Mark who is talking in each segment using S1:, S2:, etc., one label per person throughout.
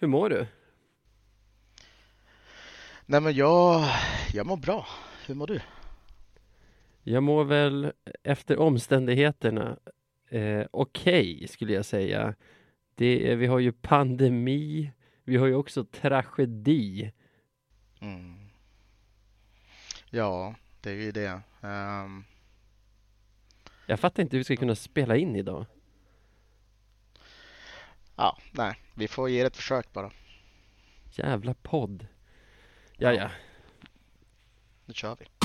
S1: Hur mår du?
S2: Nej men jag, jag mår bra. Hur mår du?
S1: Jag mår väl efter omständigheterna eh, okej okay, skulle jag säga. Det, vi har ju pandemi, vi har ju också tragedi.
S2: Mm. Ja, det är ju det. Um...
S1: Jag fattar inte hur vi ska kunna spela in idag.
S2: Ja, nej, vi får ge det ett försök bara.
S1: Jävla podd. Ja, ja.
S2: Nu kör vi.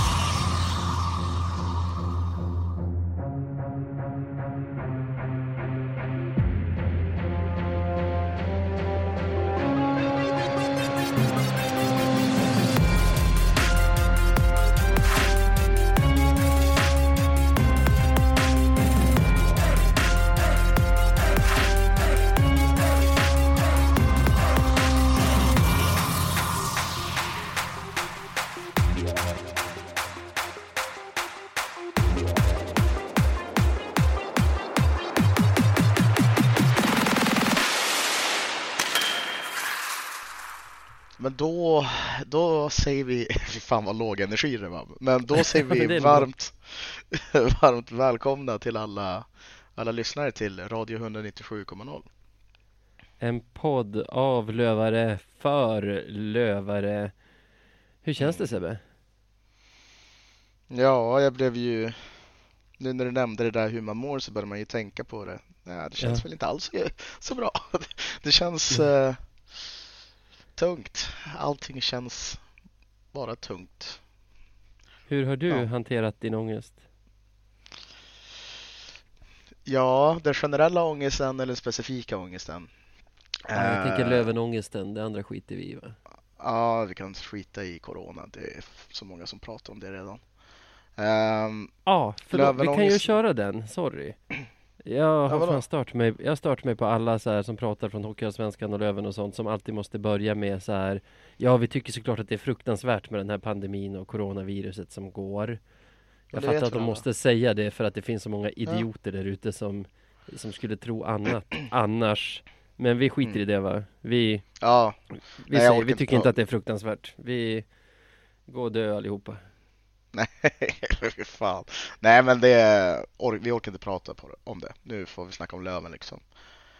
S2: Då, då säger vi, fy fan vad låg energi det var, men då säger vi varmt, varmt välkomna till alla, alla lyssnare till Radio 197,0.
S1: En podd av lövare för lövare. Hur känns det Sebbe?
S2: Ja, jag blev ju, nu när du nämnde det där hur man mår så börjar man ju tänka på det. Nej, det känns ja. väl inte alls så bra. Det känns mm. Tungt. Allting känns bara tungt.
S1: Hur har du ja. hanterat din ångest?
S2: Ja, den generella ångesten eller den specifika ångesten?
S1: Ja, jag tänker eh, Lövenångesten, det andra skiter vi i va?
S2: Ja, vi kan skita i corona. Det är så många som pratar om det redan.
S1: Um, ja, förlåt, vi kan ju köra den, sorry. Jag har ja, fan stört mig, jag har stört mig på alla så här som pratar från Hockeyallsvenskan och Löven och sånt som alltid måste börja med så här Ja, vi tycker såklart att det är fruktansvärt med den här pandemin och coronaviruset som går. Jag fattar att de måste säga det för att det finns så många idioter ja. där ute som, som skulle tro annat annars. Men vi skiter mm. i det va? Vi,
S2: ja.
S1: vi, säger, vi tycker inte att det är fruktansvärt. Vi går och dö allihopa.
S2: Nej, för fan. Nej, men det, vi orkar inte prata på det, om det. Nu får vi snacka om Löven liksom.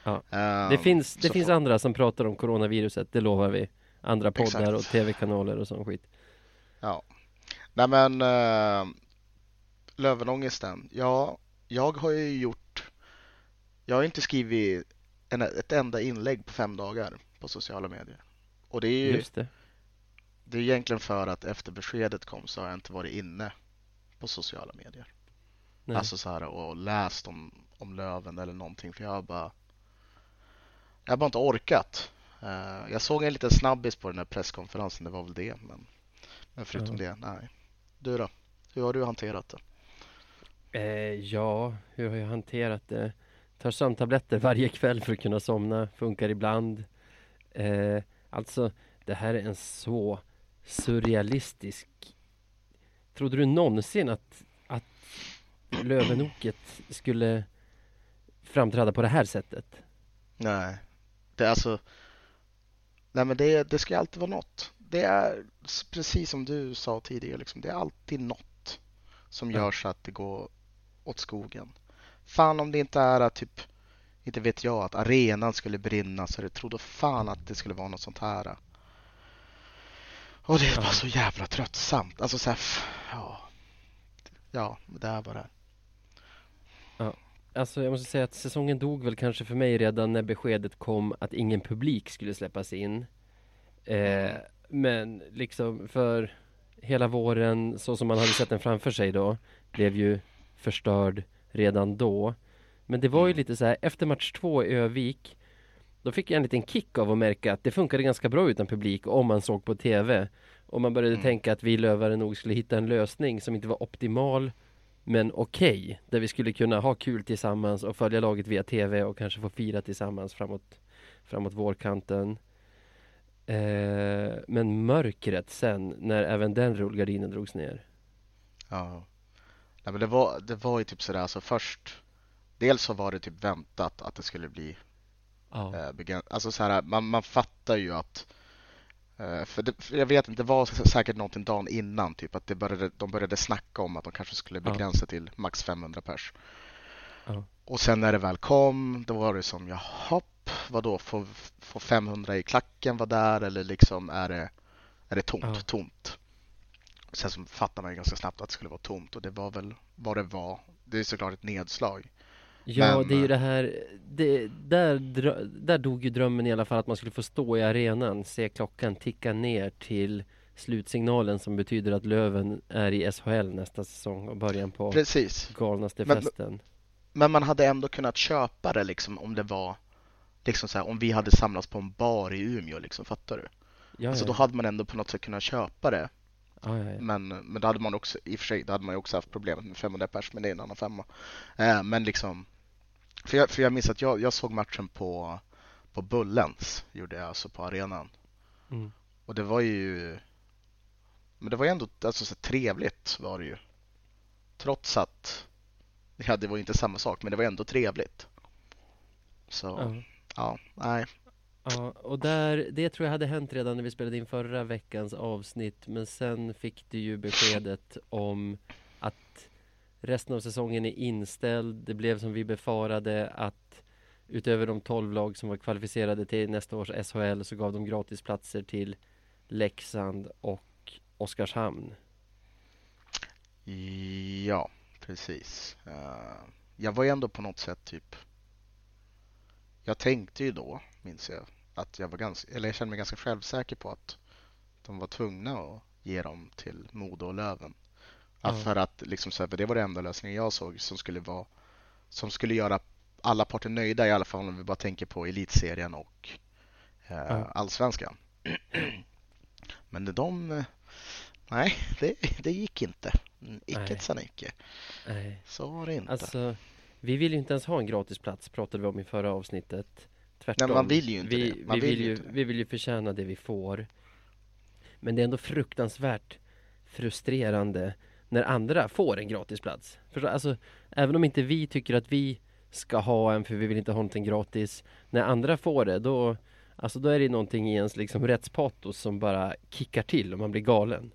S1: Ja. Um, det finns, det finns får... andra som pratar om coronaviruset, det lovar vi. Andra poddar Exakt. och tv-kanaler och sån skit.
S2: Ja. Nej men uh, Lövenångesten. Ja, jag har ju gjort Jag har inte skrivit en, ett enda inlägg på fem dagar på sociala medier. Och det är ju
S1: Just det
S2: det är egentligen för att efter beskedet kom så har jag inte varit inne på sociala medier. Nej. Alltså så här och läst om, om Löven eller någonting för jag har bara jag har bara inte orkat. Uh, jag såg en liten snabbis på den här presskonferensen, det var väl det. Men, men förutom mm. det, nej. Du då? Hur har du hanterat det?
S1: Eh, ja, hur har jag hanterat det? Tar sömntabletter varje kväll för att kunna somna, funkar ibland. Eh, alltså, det här är en så surrealistisk. Trodde du någonsin att, att Lövenoket skulle framträda på det här sättet?
S2: Nej, det är alltså Nej men det, det ska alltid vara något. Det är precis som du sa tidigare, liksom, det är alltid något som gör så att det går åt skogen. Fan om det inte är att typ, inte vet jag, att arenan skulle brinna så jag trodde fan att det skulle vara något sånt här. Och det bara så jävla tröttsamt. Alltså så här, ja. Ja, det är bara
S1: Ja. Alltså jag måste säga att säsongen dog väl kanske för mig redan när beskedet kom att ingen publik skulle släppas in. Eh, men liksom för hela våren så som man hade sett den framför sig då blev ju förstörd redan då. Men det var ju mm. lite så här efter match två i Övik då fick jag en liten kick av att märka att det funkade ganska bra utan publik om man såg på TV. Och man började mm. tänka att vi lövare nog skulle hitta en lösning som inte var optimal men okej, okay, där vi skulle kunna ha kul tillsammans och följa laget via TV och kanske få fira tillsammans framåt, framåt vårkanten. Eh, men mörkret sen, när även den rullgardinen drogs ner.
S2: Ja, Nej, men det var, det var ju typ sådär, alltså först Dels så var det typ väntat att det skulle bli Ja. Eh, alltså så här, man, man fattar ju att eh, för, det, för, jag vet inte, det var säkert någonting dagen innan, typ att det började, de började snacka om att de kanske skulle begränsa ja. till max 500 pers. Ja. Och sen när det väl kom, då var det som, jaha, vadå, får, får 500 i klacken vara där eller liksom är det, är det tomt? Ja. Tomt. Sen så fattar man ju ganska snabbt att det skulle vara tomt och det var väl vad det var. Det är såklart ett nedslag.
S1: Ja, Men... det är ju det här, det, där, där dog ju drömmen i alla fall att man skulle få stå i arenan, se klockan ticka ner till slutsignalen som betyder att Löven är i SHL nästa säsong och början på
S2: Precis.
S1: galnaste festen.
S2: Men man hade ändå kunnat köpa det liksom om det var liksom så här, om vi hade samlats på en bar i Umeå liksom, fattar du? Ja, alltså ja. då hade man ändå på något sätt kunnat köpa det.
S1: Ja,
S2: men, men då hade man också, i och för sig, då hade man ju också haft problemet med 500 pers, men det är en annan femma. Eh, men liksom, för jag, för jag minns att jag, jag såg matchen på, på Bullens, gjorde jag alltså på arenan. Mm. Och det var ju, men det var ju ändå alltså, så trevligt var det ju. Trots att, ja det var ju inte samma sak, men det var ändå trevligt. Så, mm. ja, nej.
S1: Ja, och där, det tror jag hade hänt redan när vi spelade in förra veckans avsnitt Men sen fick du ju beskedet om att resten av säsongen är inställd. Det blev som vi befarade att utöver de 12 lag som var kvalificerade till nästa års SHL så gav de gratisplatser till Leksand och Oskarshamn.
S2: Ja, precis. Eh, jag var ju ändå på något sätt typ Jag tänkte ju då, minns jag att jag var ganska, eller jag kände mig ganska självsäker på att de var tvungna att ge dem till Modo och Löven. Mm. För att liksom, så här, för det var det enda lösningen jag såg som skulle vara som skulle göra alla parter nöjda i alla fall om vi bara tänker på elitserien och eh, mm. allsvenskan. Men de, nej, det, det gick inte. Icke sa icke. Så var det inte.
S1: Alltså, vi vill ju inte ens ha en gratisplats pratade vi om i förra avsnittet. Tvärtom.
S2: Nej, man vill ju inte
S1: vi,
S2: det. Man
S1: vi vill, vill ju, vi vill ju förtjäna det vi får. Men det är ändå fruktansvärt frustrerande när andra får en gratisplats. Förstå? Alltså, även om inte vi tycker att vi ska ha en för vi vill inte ha någonting gratis. När andra får det, då, alltså, då är det någonting i ens liksom, rättspatos som bara kickar till och man blir galen.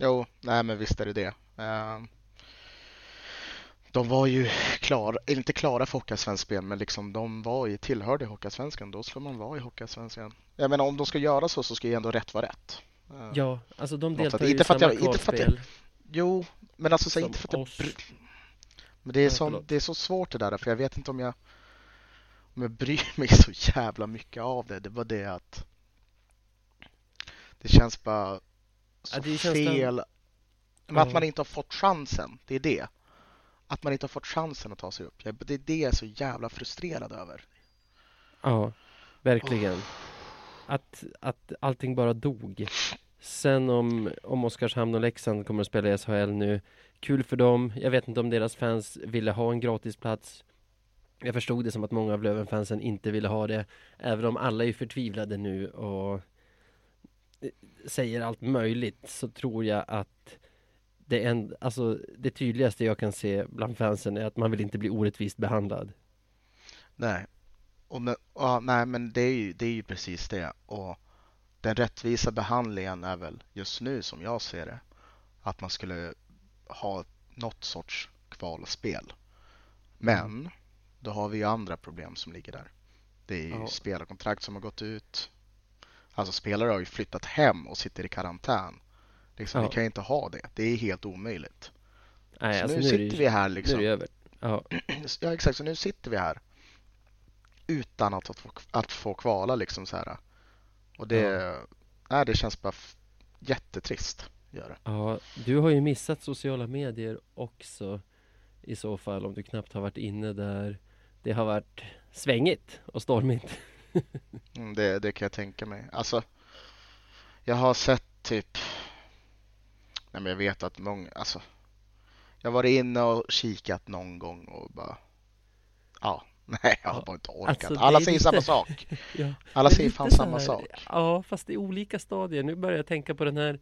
S2: Jo, nej men visst är det det. Uh, de var ju klara, inte klara för Hockeyallsvenskan men liksom de var ju tillhörde Hockeyallsvenskan. Då ska man vara i Hockeyallsvenskan. Jag menar om de ska göra så så ska ju ändå rätt vara rätt.
S1: Eh, ja, alltså de deltar ju i samma inte jag,
S2: Jo, men alltså så inte för att jag, Men det är, så, det är så svårt det där för jag vet inte om jag om jag bryr mig så jävla mycket av det. Det var det att det känns bara så ja, känns fel. Den... Men att man inte har fått chansen, det är det att man inte har fått chansen att ta sig upp. Det är det jag är så jävla frustrerad över.
S1: Ja, verkligen. Oh. Att, att allting bara dog. Sen om, om Oskarshamn och Leksand kommer att spela i SHL nu, kul för dem. Jag vet inte om deras fans ville ha en gratisplats. Jag förstod det som att många av Löven-fansen inte ville ha det. Även om alla är förtvivlade nu och eh, säger allt möjligt så tror jag att det, en, alltså, det tydligaste jag kan se bland fansen är att man vill inte bli orättvist behandlad.
S2: Nej, och men, nej men det är, ju, det är ju precis det. Och den rättvisa behandlingen är väl just nu som jag ser det att man skulle ha något sorts kvalspel. Men då har vi ju andra problem som ligger där. Det är ju ja. spelarkontrakt som har gått ut. Alltså spelare har ju flyttat hem och sitter i karantän. Liksom, ja. Vi kan inte ha det. Det är helt omöjligt. Nej, så alltså nu, nu sitter vi här liksom.
S1: Nu är det över. Ja.
S2: ja, exakt. Så nu sitter vi här utan att, få, att få kvala liksom så här. Och det, ja. nej, det känns bara jättetrist. Gör det.
S1: Ja, du har ju missat sociala medier också i så fall om du knappt har varit inne där. Det har varit svängigt och stormigt.
S2: mm, det, det kan jag tänka mig. Alltså, jag har sett typ Nej, men jag vet att många, alltså. Jag har varit inne och kikat någon gång och bara. Ja, nej, jag har bara inte orkat. Alltså, Alla säger lite... samma sak. ja, Alla säger fan samma här... sak.
S1: Ja, fast i olika stadier. Nu börjar jag tänka på den här.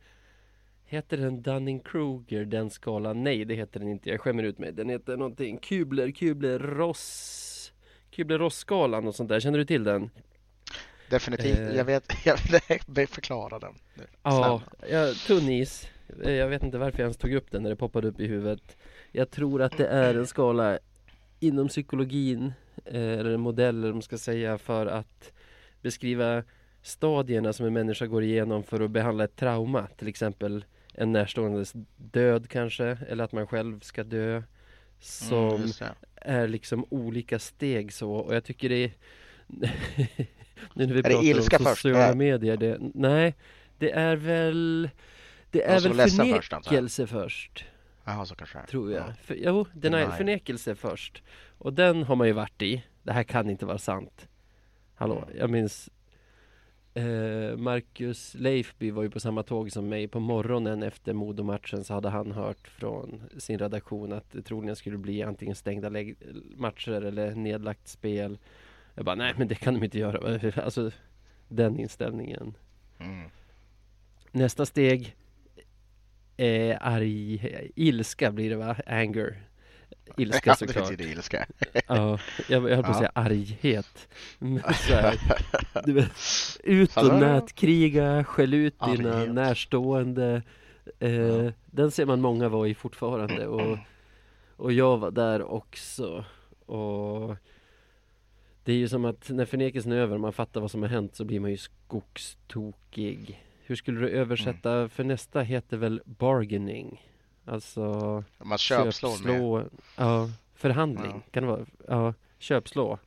S1: Heter den Dunning-Kruger, den skalan? Nej, det heter den inte. Jag skämmer ut mig. Den heter någonting. Kubler, Kubler, Ross. Kübler-Ross-skalan och sånt där. Känner du till den?
S2: Definitivt.
S1: Eh.
S2: Jag vet, jag vill förklara den. nu.
S1: Ja, tunn is. Eh, Jag vet inte varför jag ens tog upp den när det poppade upp i huvudet. Jag tror att det är en skala inom psykologin, eh, eller en modell eller vad man ska säga, för att beskriva stadierna som en människa går igenom för att behandla ett trauma. Till exempel en närståendes död kanske, eller att man själv ska dö. Som
S2: Mm, det.
S1: är liksom olika steg så och jag tycker det är Nu när vi
S2: Är det
S1: pratar
S2: ilska
S1: om
S2: först?
S1: sociala
S2: Nej.
S1: medier det, Nej Det är väl Det är väl
S2: ledsen först,
S1: förnekelse först
S2: Jaha, så kanske.
S1: Tror jag
S2: Ja.
S1: För, Jo, den är
S2: Denial.
S1: förnekelse först Och den har man ju varit i Det här kan inte vara sant Hallå,
S2: Mm.
S1: jag minns eh, Marcus Leifby var ju på samma tåg som mig på morgonen efter Modomatchen så hade han hört från sin redaktion att det troligen skulle bli antingen stängda matcher eller nedlagt spel. Jag bara, nej men det kan de inte göra. Alltså den inställningen.
S2: Mm.
S1: Nästa steg är arg, ilska blir det va? Anger. Ilska
S2: Ja, det
S1: såklart.
S2: betyder ilska.
S1: Ja, jag, jag höll på att
S2: Ja.
S1: säga arghet. Men så här, du vet, ut och nätkriga, skäll ut dina
S2: Arghet.
S1: närstående. Eh,
S2: Ja.
S1: Den ser man många vara i fortfarande och, och jag var där också. Och det är ju som att när förnekelsen är över och man fattar vad som har hänt så blir man ju skogstokig. Hur skulle du översätta, för nästa heter väl bargaining? Alltså
S2: Man köpslår med.
S1: köpslå, ja, förhandling,
S2: Ja.
S1: kan det vara? Ja, köpslå.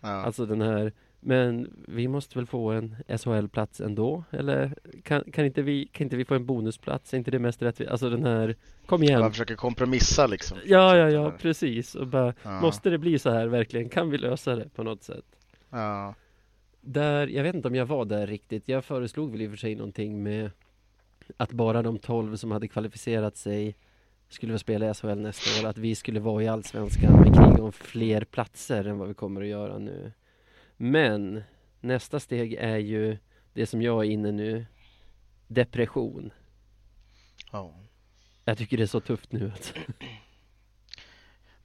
S2: Ja.
S1: Alltså den här, men vi måste väl få en SHL-plats ändå? Eller kan, kan, inte vi, kan inte vi få en bonusplats? Är inte det mest rättvist? Alltså den här, kom igen!
S2: Man försöker kompromissa liksom.
S1: Ja, ja, ja, precis. Och bara,
S2: Ja.
S1: måste det bli så här verkligen? Kan vi lösa det på något sätt?
S2: Ja.
S1: Där, jag vet inte om jag var där riktigt. Jag föreslog väl i och för sig någonting med att bara de 12 som hade kvalificerat sig skulle få spela i SHL nästa år. Att vi skulle vara i Allsvenskan med krig om fler platser än vad vi kommer att göra nu. Men nästa steg är ju det som jag är inne nu. Depression.
S2: Ja.
S1: Jag tycker det är så tufft nu. Alltså.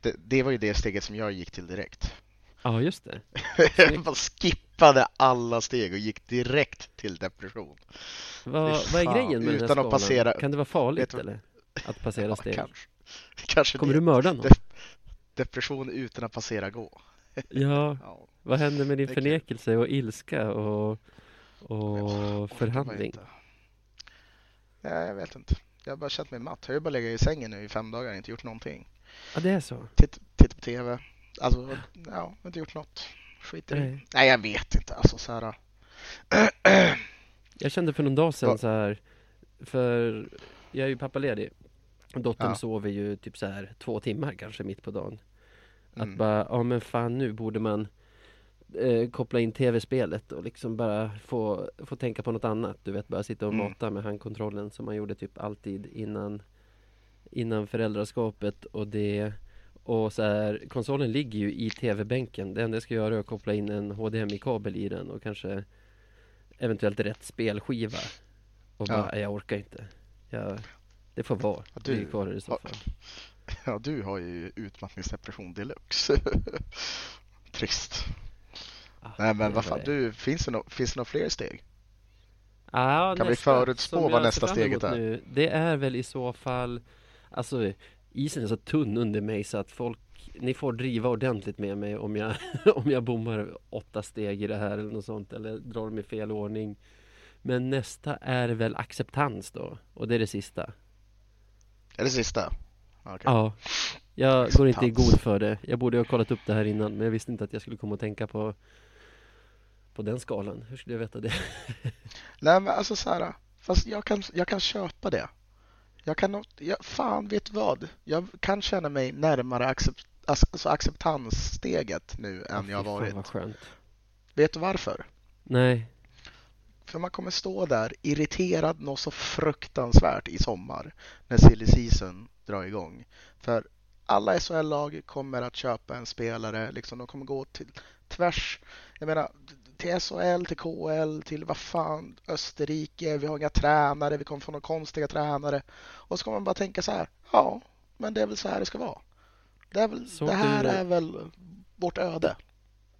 S2: Det, det var ju det steget som jag gick till direkt.
S1: Ja, just det.
S2: Jag bara skippade alla steg och gick direkt till depression.
S1: Vad, vad är grejen med den här
S2: utan att
S1: skalan?
S2: passera-
S1: Kan det vara farligt
S2: du-
S1: eller? Att passera
S2: Ja,
S1: steg?
S2: kanske. kanske
S1: Kommer
S2: det.
S1: du mörda någon?
S2: Det- Depression utan att passera gå.
S1: Ja,
S2: Ja,
S1: Vad händer med din förnekelse och ilska och, och förhandling?
S2: inte. Ja, jag vet inte. Jag har bara känt mig matt. Jag har ju bara legat i sängen nu i fem dagar och inte gjort någonting.
S1: Ja, det är så.
S2: Titt, tittat på TV. Alltså, ja, inte gjort något. Skit i det.
S1: Nej.
S2: Nej, jag vet inte. Alltså så här.
S1: Jag kände för någon dag sedan
S2: Va?
S1: så här, för jag är ju pappaledig. Dottern
S2: Ja.
S1: sover ju typ så här två timmar kanske mitt på dagen. Att
S2: Mm.
S1: bara, ja men fan nu borde man eh, koppla in tv-spelet och liksom bara få, få tänka på något annat. Du vet, bara sitta och
S2: Mm.
S1: mata med handkontrollen som man gjorde typ alltid innan innan föräldraskapet och det och så här, konsolen ligger ju i tv-bänken. Det enda jag ska göra är att koppla in en HDMI-kabel i den och kanske eventuellt rätt spelskiva. Och
S2: Ja.
S1: bara, "Nej, jag orkar inte. Jag, det får vara.
S2: Ja, du-
S1: Ligger kvar i så
S2: ja.
S1: fall.
S2: Ja, du har ju utmattningsdepression deluxe. Trist.
S1: Ah,
S2: Nej, men
S1: det
S2: vad fan, du, finns det, no det några fler steg?
S1: Ja,
S2: Kan vi
S1: nästa,
S2: förutspå
S1: som
S2: vad nästa steget är?
S1: Nu, det är väl i så fall Alltså isen är så tunn under mig så att folk Ni får driva ordentligt med mig om jag Om jag bommar åtta steg i det här eller något sånt eller drar dem i fel ordning Men nästa är väl acceptans då och det är det sista
S2: Är det sista? Okej.
S1: Ja Jag går inte i
S2: Acceptans.
S1: god för det Jag borde ha kollat upp det här innan men jag visste inte att jag skulle komma att tänka på På den skalan, hur skulle jag veta det?
S2: Nej, men alltså så här. Fast jag kan, jag kan köpa det. Jag kan nog- jag, fan vet vad? Jag kan känna mig närmare accept, alltså acceptanssteget nu än jag varit. Vet du varför?
S1: Nej
S2: För man kommer stå där irriterad något så fruktansvärt i sommar när silly season drar igång. För alla SHL-lag kommer att köpa en spelare, liksom de kommer gå till tvärs, jag menar till SHL, till KL, till vad fan, Österrike, vi har inga tränare, vi kommer få några konstiga tränare. Och så kommer man bara tänka så här, ja, men det är väl så här det ska vara. Det, är väl, det här
S1: du-
S2: är väl vårt öde.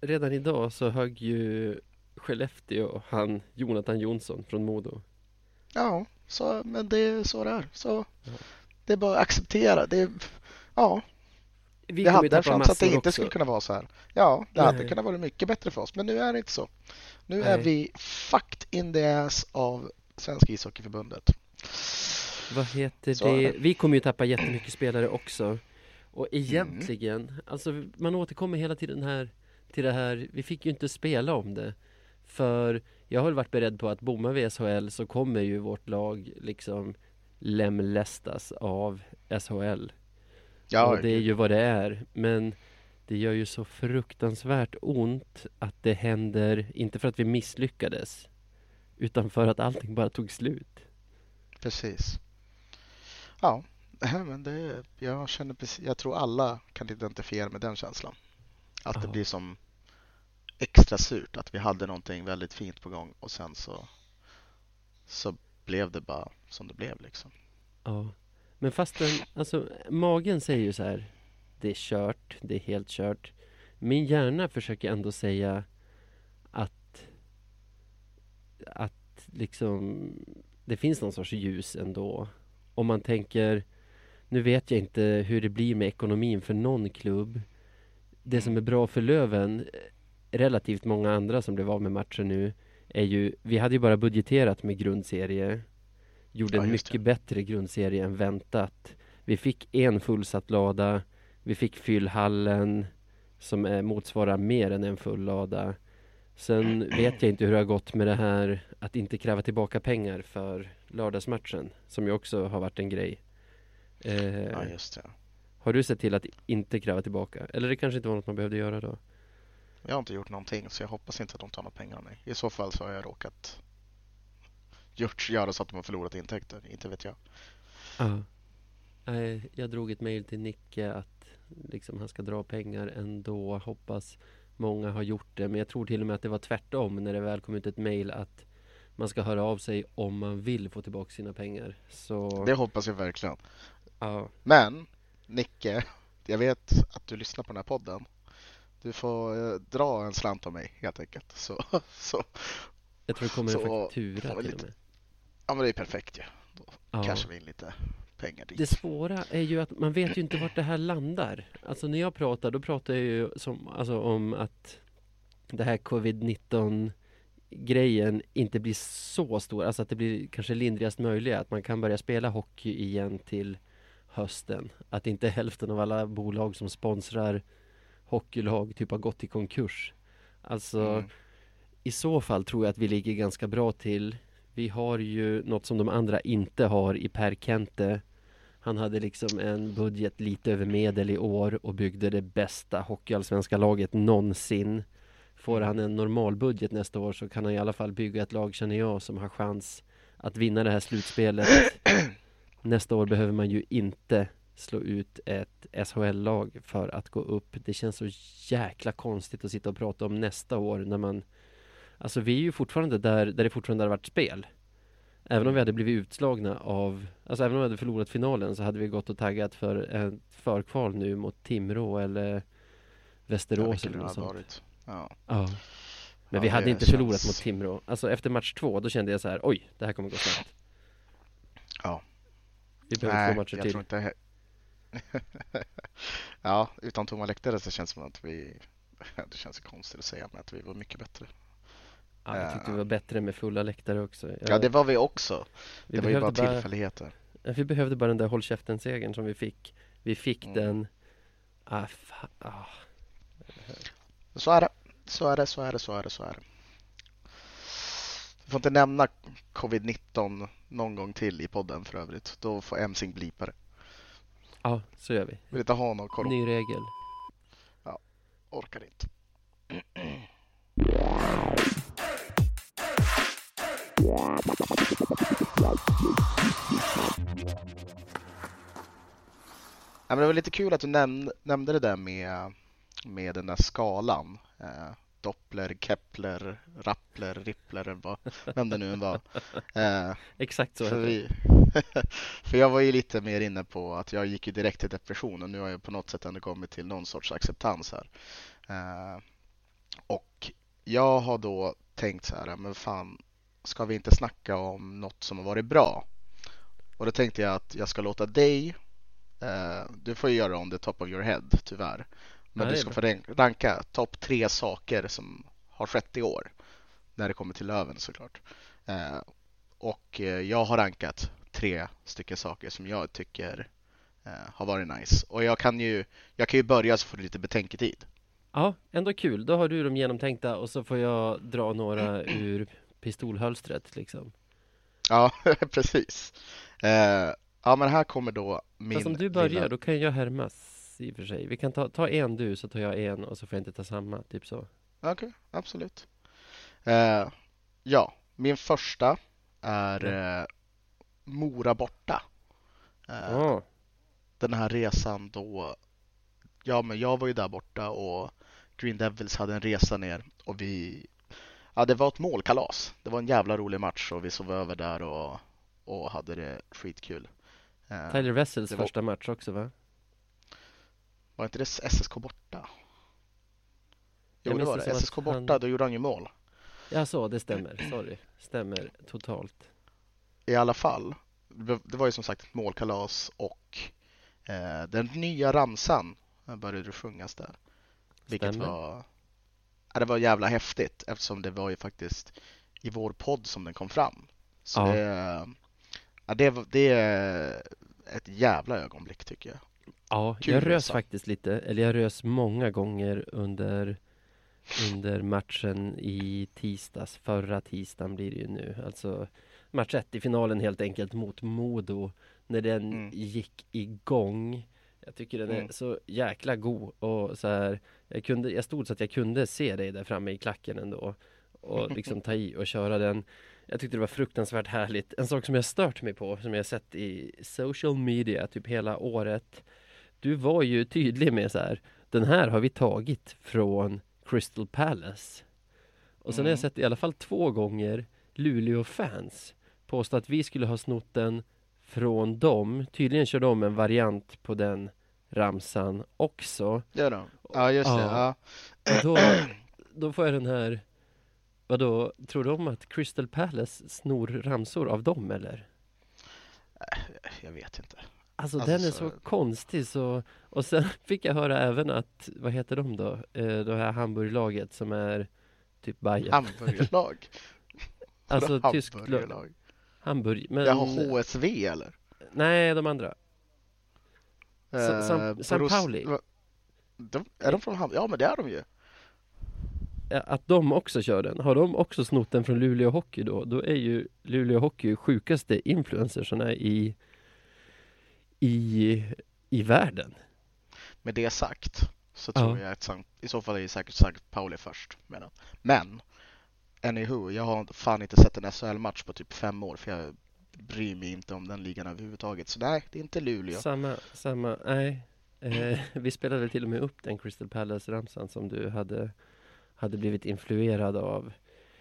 S1: redan idag så högg ju Skellefteå han Jonathan Jonsson från Modo.
S2: Ja, så, men det är så det är. Så
S1: Ja.
S2: det är bara att acceptera. Det är, ja,
S1: Vi ju
S2: hade en chans att det inte
S1: också.
S2: skulle kunna vara så här. Ja, det hade
S1: Nej.
S2: kunnat vara mycket bättre för oss, men nu är det inte så. Nu är
S1: Nej.
S2: vi fucked in the ass av Svenska ishockeyförbundet.
S1: Vad heter
S2: Så är
S1: det?
S2: det.
S1: Vi kommer ju tappa jättemycket spelare också.
S2: Mm.
S1: Och egentligen, alltså man återkommer hela tiden här till det här, vi fick ju inte spela om det. För jag har väl varit beredd på att bommar vi SHL så kommer ju vårt lag liksom lemlästas av SHL.
S2: Ja,
S1: och det är ju vad det är. Men det gör ju så fruktansvärt ont att det händer, inte för att vi misslyckades, utan för att allting bara tog slut.
S2: precis. Ja, men det, jag känner precis, jag tror alla kan identifiera med den känslan. Att det
S1: Ja.
S2: blir som extra surt att vi hade någonting väldigt fint på gång och sen så, så blev det bara som det blev liksom.
S1: Ja, men fastän, alltså magen säger ju så här Det är kört, det är helt kört. Min hjärna försöker ändå säga att Att liksom Det finns någon sorts ljus ändå. Om man tänker Nu vet jag inte hur det blir med ekonomin för någon klubb. Det som är bra för Löven Relativt många andra som blev av med matcher nu Är ju, vi hade ju bara budgeterat med grundserie. Gjorde
S2: Ja,
S1: en
S2: just det.
S1: mycket bättre grundserie än väntat Vi fick en fullsatt lada Vi fick fyllhallen Som är, motsvarar mer än en full lada Sen vet jag inte hur det har gått med det här Att inte kräva tillbaka pengar för lördagsmatchen Som ju också har varit en grej eh,
S2: Ja, just det.
S1: Har du sett till att inte kräva tillbaka? Eller det kanske inte var något man behövde göra då?
S2: Jag har inte gjort någonting så jag hoppas inte att de tar några pengar av mig. I så fall så har jag råkat gjort, göra så att de har förlorat intäkter. Inte vet jag.
S1: Ja. Nej, jag drog ett mejl till Nicke att liksom han ska dra pengar ändå. Hoppas många har gjort det. Men jag tror till och med att det var tvärtom när det väl kom ut ett mejl att man ska höra av sig om man vill få tillbaka sina pengar. Så
S2: Det hoppas jag verkligen.
S1: ja,
S2: Men Nicke, jag vet att du lyssnar på den här podden. Du får eh, dra en slant av mig helt enkelt. Så, så,
S1: jag tror det kommer en
S2: Så,
S1: faktura
S2: får vi
S1: till och med.
S2: Ja men det är perfekt ju. Då
S1: Ja.
S2: cashar vi in lite pengar dit.
S1: Det svåra är ju att man vet ju inte vart det här landar. Alltså när jag pratar, då pratar jag ju som, alltså om att det här covid-19 grejen inte blir så stor, alltså att det blir kanske lindrigast möjliga, att man kan börja spela hockey igen till hösten. Att inte hälften av alla bolag som sponsrar hockeylag typ har gått i konkurs. Alltså
S2: Mm.
S1: i så fall tror jag att vi ligger ganska bra till. Vi har ju något som de andra inte har i Per Kente. Han hade liksom en budget lite över medel i år och byggde det bästa hockeyallsvenska laget någonsin. Får han en normal budget nästa år så kan han i alla fall bygga ett lag, känner jag, som har chans att vinna det här slutspelet. Nästa år behöver man ju inte slå ut ett SHL-lag för att gå upp. Det känns så jäkla konstigt att sitta och prata om nästa år när man Alltså vi är ju fortfarande där, där det fortfarande har varit spel. Även om vi hade blivit utslagna av Alltså även om vi hade förlorat finalen så hade vi gått och taggat för ett förkval nu mot Timrå eller
S2: Ja,
S1: Västerås
S2: vilket
S1: eller något sånt.
S2: varit. Ja.
S1: Ja. Men
S2: Ja,
S1: vi hade inte
S2: känns-
S1: förlorat mot Timrå. Alltså efter match två, då kände jag så här, oj, det här kommer gå snabbt.
S2: Ja.
S1: Vi behöver två matcher
S2: jag
S1: till.
S2: tror inte... ja, utan tomma läktare så känns det som att vi... Det känns konstigt att säga, men att vi var mycket bättre.
S1: Ja, jag tyckte
S2: Ja.
S1: vi var bättre med fulla läktare också. Jag,
S2: Ja, det var vi också.
S1: vi
S2: Det var ju bara tillfälligheter.
S1: Ja, Vi behövde bara den där håll käften-segern som vi fick. Vi fick
S2: Mm.
S1: den. Ah, fa- ah.
S2: Så är det. Så är det, så är det, så är det, så är det. Du får inte nämna covid-19 någon gång till i podden för övrigt. Då får Emsing blipa det.
S1: Ja, så gör vi.
S2: Vill inte ha någon koll.
S1: Ny regel.
S2: Orkar inte. Ja, men det var lite kul att du näm- nämnde det där med, med den där skalan. Eh, Doppler, Kepler, Rappler, Rippler, vad, vem det nu var. Eh,
S1: Exakt så
S2: för, vi, för jag var ju lite mer inne på att jag gick ju direkt till depression och nu har jag på något sätt ändå kommit till någon sorts acceptans här. Eh, Och jag har då tänkt så här, men fan, ska vi inte snacka om något som har varit bra? Och då tänkte jag att jag ska låta dig, eh, du får ju göra on the top of your head tyvärr, men
S1: Ja,
S2: du
S1: det
S2: ska få rank- ranka topp tre saker som har skett i år. När det kommer till Löven såklart. Eh, och eh, jag har rankat tre stycken saker som jag tycker eh, har varit nice. Och jag kan ju, jag kan ju börja så får du lite betänketid.
S1: Ja, ändå kul. Då har du dem genomtänkta och så får jag dra några ur pistolhölstret liksom.
S2: Ja, precis. Eh, ja, men här kommer då min
S1: Fast om du börjar,
S2: lilla...
S1: då kan jag härmas i och för sig. Vi kan ta, ta en du, så tar jag en och så får jag inte ta samma, typ så.
S2: Okej, absolut. Eh, ja, min första är eh, Mora borta.
S1: Ja,
S2: Den här resan då, ja men jag var ju där borta och Green Devils hade en resa ner och vi, ja det var ett målkalas. Det var en jävla rolig match och vi sov över där och, och hade det skitkul. Eh,
S1: Tyler Wessels
S2: var-
S1: första match också va?
S2: Var inte det SSK borta? Jo det var det. SSK borta,
S1: han-
S2: då gjorde han ju mål.
S1: Ja, så, det stämmer. Sorry. Stämmer totalt.
S2: I alla fall, det var ju som sagt ett målkalas och eh, den nya ramsan började sjungas där. Vilket
S1: Stämmer.
S2: var, det var jävla häftigt eftersom det var ju faktiskt i vår podd som den kom fram. Så
S1: Ja.
S2: det, ja, det, det är ett jävla ögonblick tycker jag.
S1: Ja,
S2: Kul
S1: jag rös
S2: resa.
S1: faktiskt lite. Eller jag rös många gånger under, under matchen i tisdags. Förra tisdagen blir det ju nu. Alltså match ett i finalen helt enkelt mot Modo. När den
S2: Mm.
S1: gick igång. Jag tycker den är
S2: Mm.
S1: så jäkla god och så här. Jag, kunde, jag stod så att jag kunde se dig där framme i klacken ändå. Och liksom ta i och köra den. Jag tyckte det var fruktansvärt härligt. En sak som jag stört mig på, som jag sett i social media typ hela året. Du var ju tydlig med så här. Den här har vi tagit från Crystal Palace. Och sen har jag
S2: Mm.
S1: sett i alla fall två gånger Luleå-fans påstå att vi skulle ha snott den från dem. Tydligen kör de en variant på den ramsan också.
S2: Ja, då. ja just det.
S1: Ja.
S2: Ja.
S1: Och då, då får jag den här Vadå, tror de att Crystal Palace snor ramsor av dem eller?
S2: Jag vet inte.
S1: Alltså,
S2: Alltså,
S1: den är
S2: så-
S1: så konstig så Och sen fick jag höra även att Vad heter de då? Eh, det här Hamburglaget som är Typ Bayern
S2: Hamburgerlag.
S1: Alltså tyskt lag? Hamburg Men
S2: Jag har HSV eller?
S1: Nej, de andra
S2: Eh,
S1: San Pauli.
S2: De, är de från Hamburg? Ja men det är de ju.
S1: Ja, Att de också kör den Har de också snott den från Luleå Hockey då? Då är ju Luleå Hockey sjukaste influencersarna i I I världen
S2: Med det sagt så
S1: Ja.
S2: tror jag att Sankt, i så fall är säkert Sankt Pauli först. Men, men anywho, jag har fan inte sett en SHL-match på typ fem år för jag bryr mig inte om den ligan överhuvudtaget. Så nej, det är inte Luleå.
S1: Samma, samma, nej. Eh, vi spelade till och med upp den Crystal Palace-ramsan som du hade, hade blivit influerad av.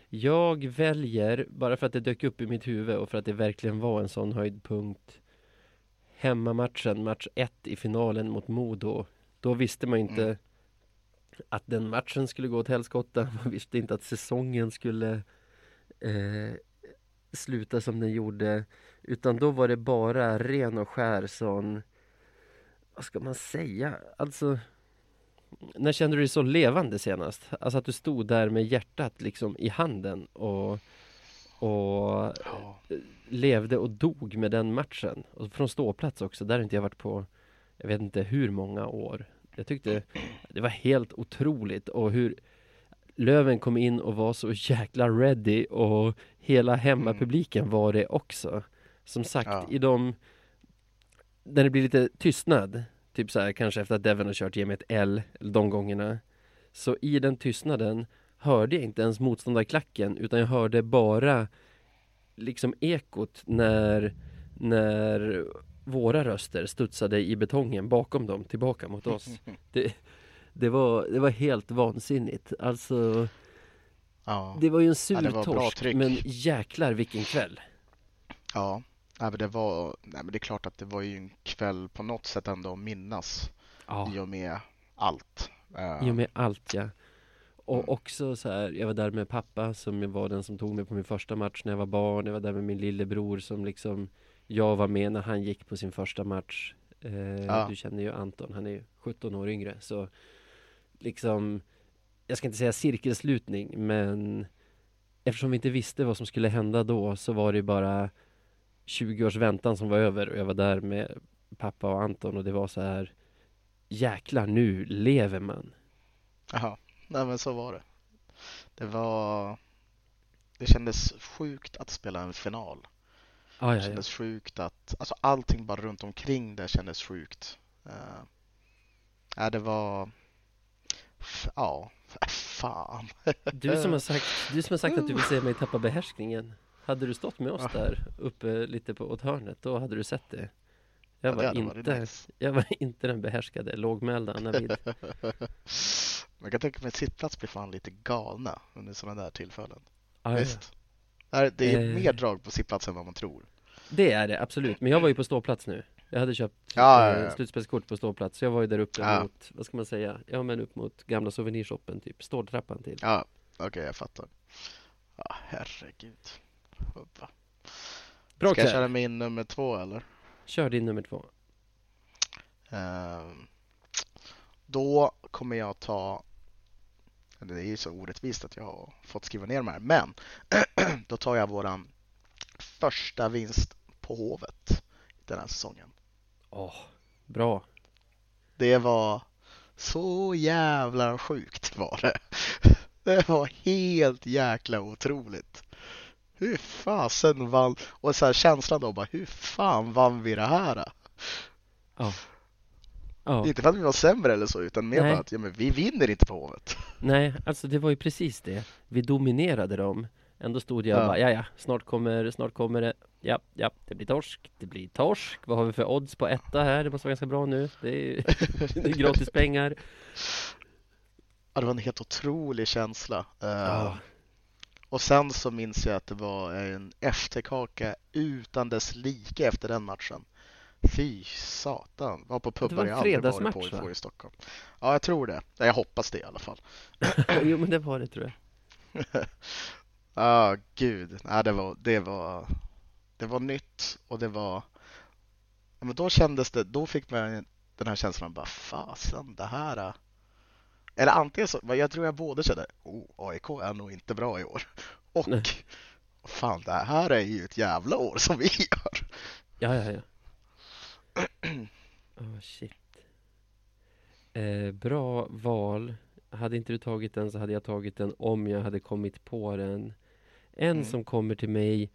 S1: Jag väljer, bara för att det dök upp i mitt huvud och för att det verkligen var en sån höjdpunkt, hemmamatchen, match ett i finalen mot Modo. Då visste man inte
S2: Mm.
S1: Att den matchen skulle gå åt helskotta. Man visste inte att säsongen skulle eh, sluta som den gjorde. Utan då var det bara ren och skär sån, vad ska man säga, alltså när kände du dig så levande senast? Alltså att du stod där med hjärtat liksom i handen och, och
S2: Ja.
S1: levde och dog med den matchen. Och från ståplats också, där har inte jag varit på, jag vet inte hur många år. Jag tyckte det var helt otroligt och hur Löven kom in och var så jäkla ready och hela hemmapubliken var det också. Som sagt,
S2: Ja.
S1: i de när det blir lite tystnad, typ så här kanske efter att Devon har kört ge mig ett L, de gångerna. Så i den tystnaden hörde jag inte ens motståndarklacken utan jag hörde bara liksom ekot när, när våra röster studsade i betongen bakom dem tillbaka mot oss. Det, det, var, det var helt vansinnigt. Alltså,
S2: Ja.
S1: det var ju en
S2: Ja,
S1: sur
S2: bra
S1: torsk, men jäklar vilken kväll.
S2: Ja, nej, men det var, nej, men det är klart att det var ju en kväll på något sätt ändå att minnas
S1: Ja,
S2: i och med allt. Eh,
S1: i och med allt ja. och
S2: Mm.
S1: också så här, jag var där med pappa som var den som tog mig på min första match när jag var barn. Jag var där med min lillebror som liksom jag var med när han gick på sin första match. Eh,
S2: Ja.
S1: Du känner ju Anton, han är ju 17 år yngre. Så liksom, jag ska inte säga cirkelslutning, men eftersom vi inte visste vad som skulle hända då så var det bara 20 års väntan som var över och jag var där med pappa och Anton och det var så här Jäklar, nu lever man.
S2: Jaha, nej men så var det. Det var... Det kändes sjukt att spela en final.
S1: Ah,
S2: Det
S1: ja, ja.
S2: kändes sjukt att... Alltså allting bara runt omkring det kändes sjukt. Uh, ja, det var... Ja, fan.
S1: Du som har sagt, du som har sagt att du vill se mig tappa behärskningen. Hade du stått med oss
S2: Ja.
S1: där uppe lite på åt hörnet, då hade du sett det. Jag
S2: Ja,
S1: var,
S2: det hade varit
S1: inte,
S2: nice.
S1: jag var inte den behärskade, lågmälda Navid.
S2: Man kan tänka mig att sittplats blir fan lite galna under sådana där tillfällen.
S1: Ah, ja, ja.
S2: Visst? Det är- Det är
S1: Eh.
S2: mer drag på sittplats än vad man tror.
S1: Det är det, absolut. Men jag var ju på ståplats nu. Jag hade köpt
S2: Ja, ja,
S1: eh,
S2: ja.
S1: slutspelskort på ståplats. Så jag var ju där uppe
S2: Ja.
S1: mot, vad ska man säga? Ja men upp mot gamla souvenirshoppen typ. Ståltrappan till.
S2: Ja, okej jag fattar. Ja, herregud. Hoppa.
S1: Bra
S2: Ska jag köra min nummer två eller?
S1: Kör din nummer två.
S2: Ehm, Då kommer jag ta Det är ju så orättvist att jag har fått skriva ner de här, men då tar jag våran första vinst på Hovet den här säsongen.
S1: Åh, bra.
S2: Det var så jävla sjukt var det. Det var helt jäkla otroligt. Hur fasen vann, och så här känslan då bara, hur fan vann vi det här?
S1: Ja. Ja.
S2: Inte för att vi var sämre eller så, utan mer
S1: Nej.
S2: bara att ja, men vi vinner inte på Hovet.
S1: Nej, alltså det var ju precis det. Vi dominerade dem. Ändå stod jag och
S2: Ja.
S1: bara, ja ja, snart kommer, snart kommer det. Ja, ja, det blir torsk, det blir torsk. Vad har vi för odds på etta här? Det måste vara ganska bra nu. Det är, det är gratis pengar.
S2: Ja, det var en helt otrolig känsla. Eh,
S1: Ja.
S2: Och sen så minns jag att det var en efterkaka utan dess like efter den matchen. Fy satan. Var på pubbar jag aldrig varit på
S1: va?
S2: i Stockholm. Ja, jag tror det. Jag hoppas det i alla fall.
S1: jo men det var det tror jag.
S2: Ja, gud. Ja, det, var, det, var, det var nytt och det var... Men då kändes det, då fick man den här känslan bara fasen det här... är-" Eller antingen så, jag tror jag både kände oh, AIK är nog inte bra i år och
S1: Nej.
S2: fan det här är ju ett jävla år som vi gör.
S1: Ja, ja, ja. Åh shit. Eh, bra val. Hade inte du tagit den så hade jag tagit den om jag hade kommit på den. En
S2: Mm.
S1: som kommer till mig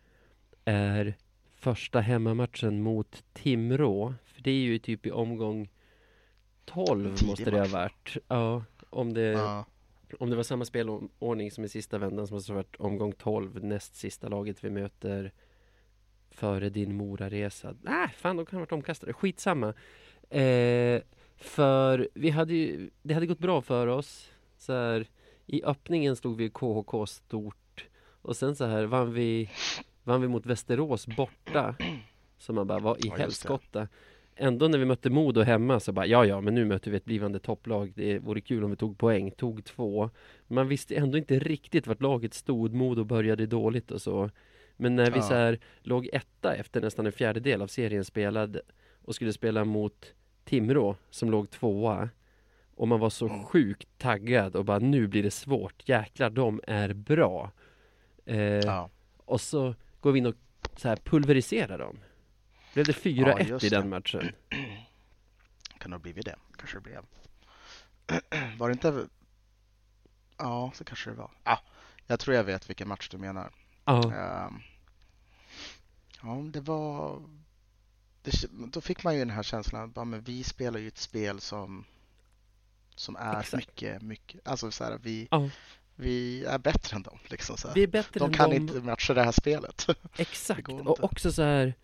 S1: är första hemmamatchen mot Timrå. För det är ju typ i omgång 12
S2: Tidig
S1: måste det ha varit. Ja, om det,
S2: Ja,
S1: om det var samma spelordning som i sista vändan så måste det ha varit omgång 12, näst sista laget vi möter före din Mora-resa. Nej, fan de kan ha varit omkastade. Skitsamma. Eh, för vi hade ju, det hade gått bra för oss. Så här, I öppningen stod vi KHK stort och sen så här vann vi, vann vi mot Västerås borta. Så man bara, vad i
S2: Ja,
S1: helskotta. Ändå när vi mötte Modo hemma så bara, ja ja, men nu möter vi ett blivande topplag. Det vore kul om vi tog poäng, tog två. Man visste ändå inte riktigt vart laget stod. Modo började dåligt och så. Men när vi
S2: Ja.
S1: så här låg etta efter nästan en fjärdedel av serien spelad och skulle spela mot Timrå som låg tvåa och man var så
S2: Mm.
S1: sjukt taggad och bara nu blir det svårt. Jäklar, de är bra. Eh,
S2: ja.
S1: och så går vi in och så här pulveriserar dem. Blev det 4-1
S2: just
S1: i den matchen?
S2: Kan det ha blivit det? Kanske det blev. Var det inte... Ja, så kanske det var. Ah, jag tror jag vet vilken match du menar.
S1: Ja,
S2: Ehm, Ja, det var... Det, då fick man ju den här känslan att bara, men vi spelar ju ett spel som, som är
S1: Exakt.
S2: mycket, mycket... Alltså så här, vi,
S1: ja.
S2: Vi är bättre än dem. Liksom, så här.
S1: Vi är bättre
S2: De kan
S1: dem.
S2: inte matcha det här spelet.
S1: Exakt, och också så här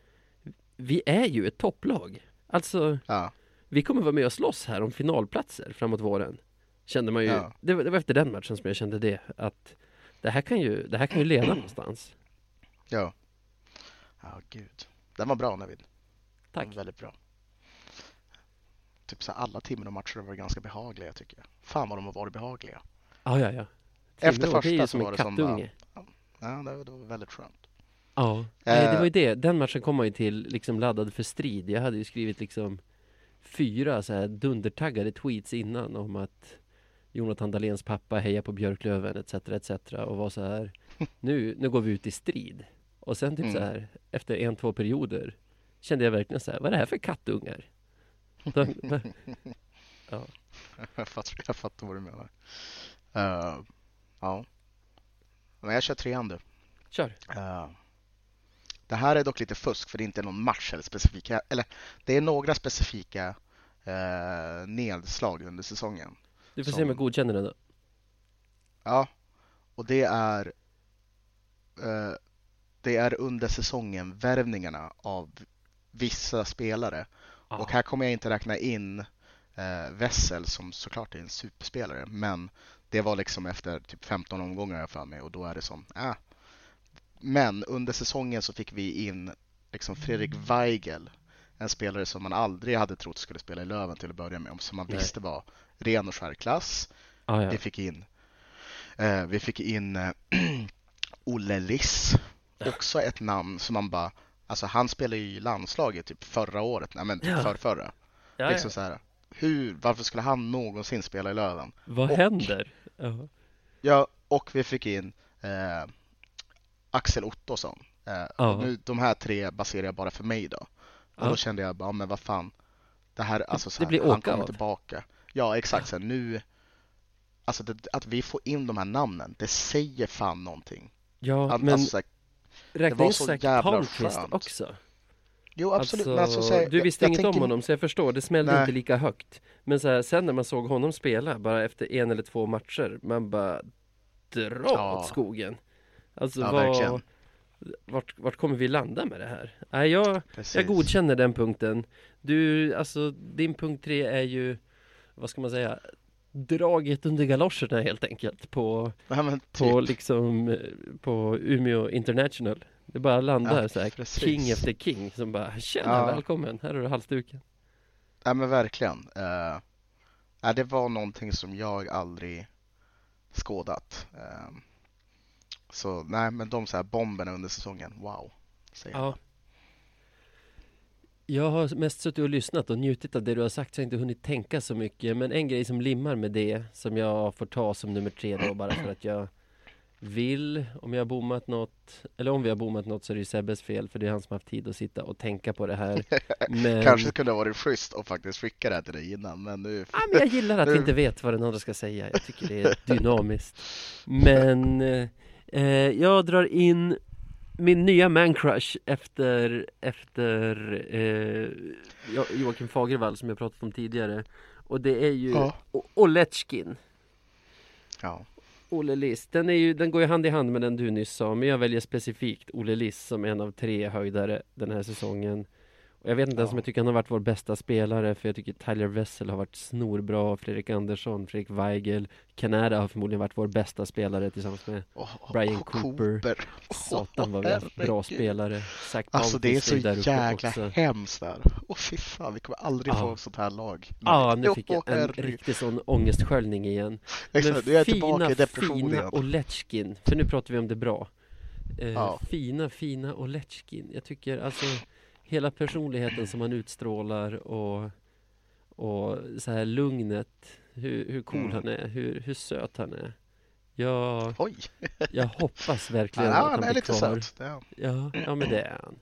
S1: Vi är ju ett topplag Alltså,
S2: ja,
S1: vi kommer vara med och slåss här om finalplatser framåt våren Kände man ju,
S2: Ja.
S1: det, var, det var efter den matchen som jag kände det Att det här kan ju, det här kan ju leda någonstans
S2: ja. Ja, gud. Den var bra Navid. Den
S1: Tack
S2: var väldigt bra. Typ så här, alla Timrå-matcher har varit ganska behagliga tycker jag. Fan vad de har varit behagliga.
S1: Ja, ja, ja.
S2: Efter
S1: Timrå, det är ju
S2: första
S1: som
S2: så var
S1: en
S2: det som
S1: kattunge.
S2: Ja, det var, väldigt skönt.
S1: Ja, Nej, det
S2: Eh.
S1: var ju det. Den matchen kom man ju till liksom laddad för strid. Jag hade ju skrivit liksom fyra så här dundertaggade tweets innan om att Jonathan Dahléns pappa hejar på Björklöven etc. etc. och var så här nu, nu går vi ut i strid. Och sen typ
S2: Mm.
S1: så här efter en, två perioder kände jag verkligen så här, vad är det här för kattungar? De, ja.
S2: jag, fattar, jag fattar vad du menar. Eh, ja. Men jag kör trean du.
S1: Kör!
S2: Eh, det här är dock lite fusk för det är inte någon match eller specifika, eller det är några specifika uh, nedslag under säsongen.
S1: Du får se
S2: Som-
S1: om jag godkänner den då.
S2: Ja, och det är eh, det är under säsongen värvningarna av vissa spelare.
S1: Ja.
S2: Och här kommer jag inte räkna in eh, Wessel som såklart är en superspelare, men det var liksom efter typ 15 omgångar jag för mig och då är det som, äh. Men under säsongen så fick vi in liksom Fredrik Weigel, en spelare som man aldrig hade trott skulle spela i Löven till att börja med, som man
S1: Nej.
S2: visste var ren och skär klass.
S1: Ja, ja.
S2: Vi fick in, eh, vi fick in eh, Olle Liss, också ett namn som man bara, alltså han spelade ju i landslaget typ förra året, nej men typ
S1: Ja.
S2: för förra.
S1: ja,
S2: Liksom
S1: ja.
S2: så här, hur, varför skulle han någonsin spela i Löven?
S1: Vad
S2: och-
S1: händer? Ja.
S2: Ja, och vi fick in eh, Axel Ottosson. Eh, och nu, de här tre baserar jag bara för mig då. Och
S1: Ja.
S2: då kände jag bara, men vad fan. Det här, alltså så
S1: det
S2: här,
S1: blir
S2: han kommer
S1: av.
S2: tillbaka. Ja, exakt. Så här, nu, alltså det, att vi får in de här namnen, det säger fan någonting.
S1: Ja,
S2: Att,
S1: men
S2: alltså, så här,
S1: räkna
S2: var
S1: in
S2: så
S1: Zac
S2: jävla
S1: Palmqvist också.
S2: Jo, absolut.
S1: Alltså,
S2: alltså, så här,
S1: du
S2: jag-
S1: visste
S2: jag
S1: inget om
S2: tänker-
S1: honom så jag förstår, det smällde
S2: Nej.
S1: inte lika högt. Men så här, sen när man såg honom spela, bara efter en eller två matcher, man bara dra
S2: Ja.
S1: åt skogen. Alltså
S2: Ja,
S1: vad, vart, vart kommer vi landa med det här? Nej, jag, jag godkänner den punkten. Du, alltså din punkt tre är ju, vad ska man säga, draget under galoscherna helt enkelt på,
S2: Nej, men
S1: på
S2: typ.
S1: liksom, eh, på Umeå International. Det bara landar
S2: Ja,
S1: så här,
S2: precis.
S1: king efter king som bara Tjena,
S2: Ja.
S1: välkommen, här har du halsduken.
S2: Nej men verkligen. Uh, det var någonting som jag aldrig skådat. Eh, så nej, men de så här bomberna under säsongen, wow. Säger jag.
S1: Ja. Jag har mest suttit och lyssnat och njutit av det du har sagt så jag har inte hunnit tänka så mycket. Men en grej som limmar med det som jag får ta som nummer tre då bara för att jag vill, om jag har bommat något, eller om vi har bommat något så är det ju Sebbes fel för det är han som haft tid att sitta och tänka på det här. Men,
S2: Kanske kunde ha varit schysst och faktiskt skicka det här till dig innan, men nu...
S1: Ja, men jag gillar att vi inte vet vad den andra ska säga. Jag tycker det är dynamiskt. Men eh, jag drar in min nya mancrush efter, efter eh, Jo- Joakim Fagervall som jag pratat om tidigare. Och det är ju
S2: Ja.
S1: Oletjkin.
S2: Ja.
S1: Olle Liss. Den, är ju, den går ju hand i hand med den du nyss sa, men jag väljer specifikt Olle Liss som en av tre höjdare den här säsongen. Jag vet inte ens om
S2: Ja.
S1: jag tycker han har varit vår bästa spelare, för jag tycker Tyler Wessel har varit snorbra, Fredrik Andersson, Fredrik Weigel, Canada har förmodligen varit vår bästa spelare tillsammans med
S2: Oh,
S1: Brian Cooper. Satan vad vi har haft bra spelare. Zach
S2: Alltså det är så jäkla
S1: också.
S2: hemskt där. Åh fy fan, vi kommer aldrig
S1: Ja.
S2: få sånt här lag.
S1: Ja,
S2: Nej.
S1: nu fick jag en riktig sån ångestsköljning igen.
S2: Exakt, nu är jag i depression
S1: fina. Oletjkin, för nu pratar vi om det bra. Eh,
S2: Ja.
S1: Fina, fina Oletjkin. Jag tycker alltså hela personligheten som han utstrålar och, och så här lugnet, hur, hur cool
S2: Mm.
S1: han är, hur, hur söt han är. Jag,
S2: Oj,
S1: jag hoppas verkligen
S2: ja,
S1: att
S2: han
S1: han
S2: är
S1: blir
S2: lite
S1: kvar.
S2: söt. Ja.
S1: Ja, ja men det är han.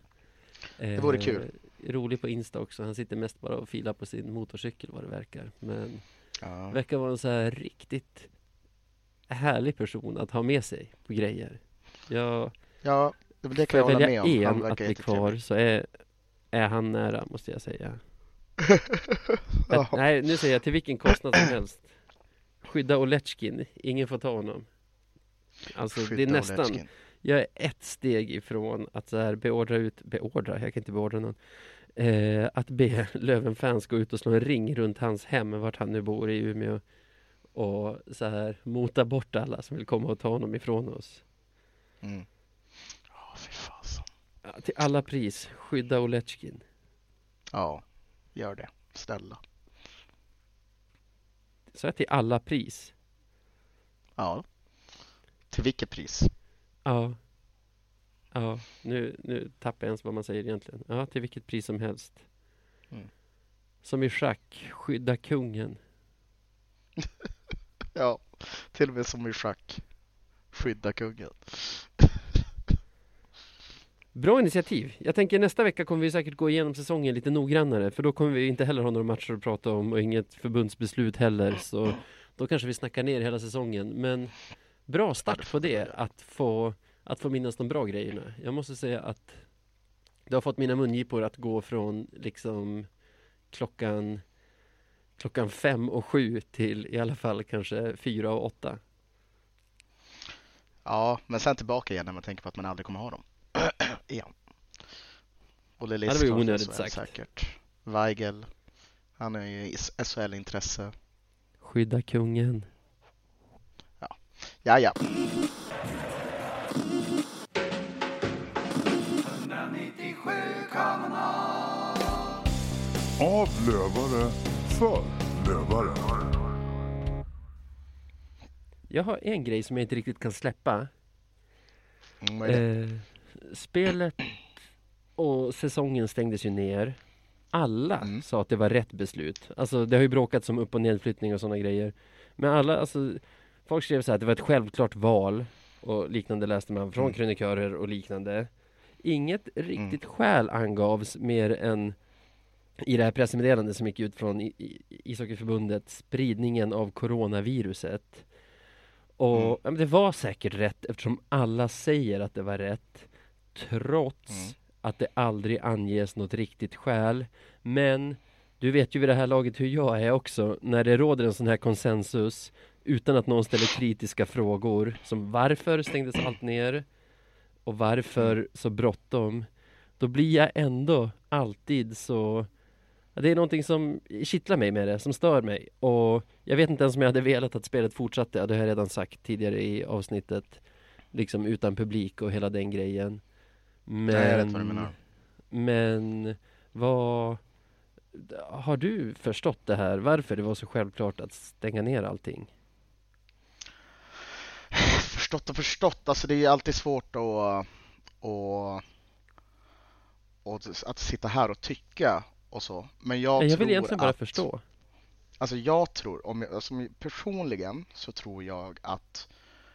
S2: Det vore kul.
S1: Eh, Rolig på Insta också. Han sitter mest bara och filar på sin motorcykel vad det verkar. Men
S2: Ja.
S1: verkar vara en så här riktigt härlig person att ha med sig på grejer. Jag,
S2: ja, det kan
S1: jag
S2: jag hålla med om. Han
S1: en att bli kvar så är, är han nära måste jag säga. Att, nej, nu säger jag till vilken kostnad som helst. Skydda Oletjkin, ingen får ta honom. Alltså det är
S2: Skydda
S1: nästan,
S2: Ovechkin.
S1: jag är ett steg ifrån att så här beordra ut, beordra, jag kan inte beordra någon. Eh, att be Löven-fans gå ut och slå en ring runt hans hem, vart han nu bor i Umeå. Och så här mota bort alla som vill komma och ta honom ifrån oss.
S2: Mm. Ja, fy fasen.
S1: Ja, till alla pris, skydda Oletjkin.
S2: Ja, gör det. Snälla.
S1: Så jag till alla pris.
S2: Ja. Till vilket pris?
S1: Ja. Ja, nu, nu tappar jag ens vad man säger egentligen. Ja, till vilket pris som helst.
S2: Mm.
S1: Som i schack, skydda kungen.
S2: Ja, till och med som i schack. Skydda kungen.
S1: Bra initiativ. Jag tänker nästa vecka kommer vi säkert gå igenom säsongen lite noggrannare för då kommer vi inte heller ha några matcher att prata om och inget förbundsbeslut heller så då kanske vi snackar ner hela säsongen men bra start på det att få att få minnas de bra grejerna. Jag måste säga att det har fått mina mungipor att gå från liksom klockan klockan fem och sju till i alla fall kanske fyra och åtta.
S2: Ja, men sen tillbaka igen när man tänker på att man aldrig kommer ha dem igen. Olle
S1: Ja, det var onödigt sagt.
S2: säkert. Weigel. Han är ju i SHL-intresse.
S1: Skydda kungen.
S2: Ja, ja.
S3: Av lövare för lövare.
S1: Jag har en grej som jag inte riktigt kan släppa.
S2: Mm,
S1: spelet och säsongen stängdes ju ner. Alla
S2: Mm.
S1: sa att det var rätt beslut. Alltså det har ju bråkats om upp och nedflyttning och sådana grejer. Men alla, alltså folk skrev så här att det var ett självklart val och liknande läste man från
S2: Mm.
S1: krönikörer och liknande. Inget riktigt skäl angavs mer än i det här pressmeddelandet som gick ut från ishockeyförbundet spridningen av coronaviruset. Och
S2: Mm.
S1: ja, det var säkert rätt eftersom alla säger att det var rätt trots
S2: Mm.
S1: att det aldrig anges något riktigt skäl. Men du vet ju vid det här laget hur jag är också. När det råder en sån här konsensus utan att någon ställer kritiska frågor som varför stängdes allt ner och varför så bråttom då blir jag ändå alltid så det är någonting som kittlar mig med det, som stör mig. Och jag vet inte ens om jag hade velat att spelet fortsatte, det har jag redan sagt tidigare i avsnittet liksom utan publik och hela den grejen men,
S2: Nej, jag vet vad du menar.
S1: men vad har du förstått det här? Varför det var så självklart att stänga ner allting?
S2: Förstått och förstått. Alltså det är alltid svårt att, och, och att sitta här och tycka och så. Men jag,
S1: Jag, jag
S2: tror
S1: vill egentligen bara
S2: att,
S1: förstå.
S2: Alltså jag tror, om jag, alltså personligen så tror jag att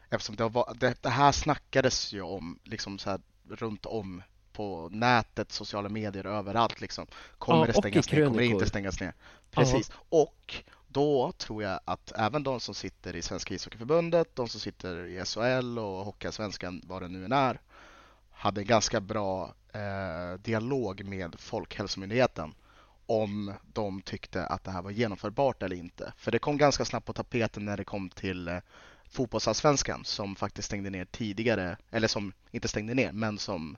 S2: eftersom det, har, va- det, det här snackades ju om liksom så här runt om på nätet, sociala medier, överallt liksom. Kommer
S1: Ja,
S2: det stängas ner? Kommer det inte stängas ner? Precis. Och då tror jag att även de som sitter i Svenska ishockeyförbundet, de som sitter i SHL och Hockeyallsvenskan, vad det nu än är, hade en ganska bra eh, dialog med Folkhälsomyndigheten om de tyckte att det här var genomförbart eller inte. För det kom ganska snabbt på tapeten när det kom till eh, fotbollsallsvenskan som faktiskt stängde ner tidigare, eller som inte stängde ner, men som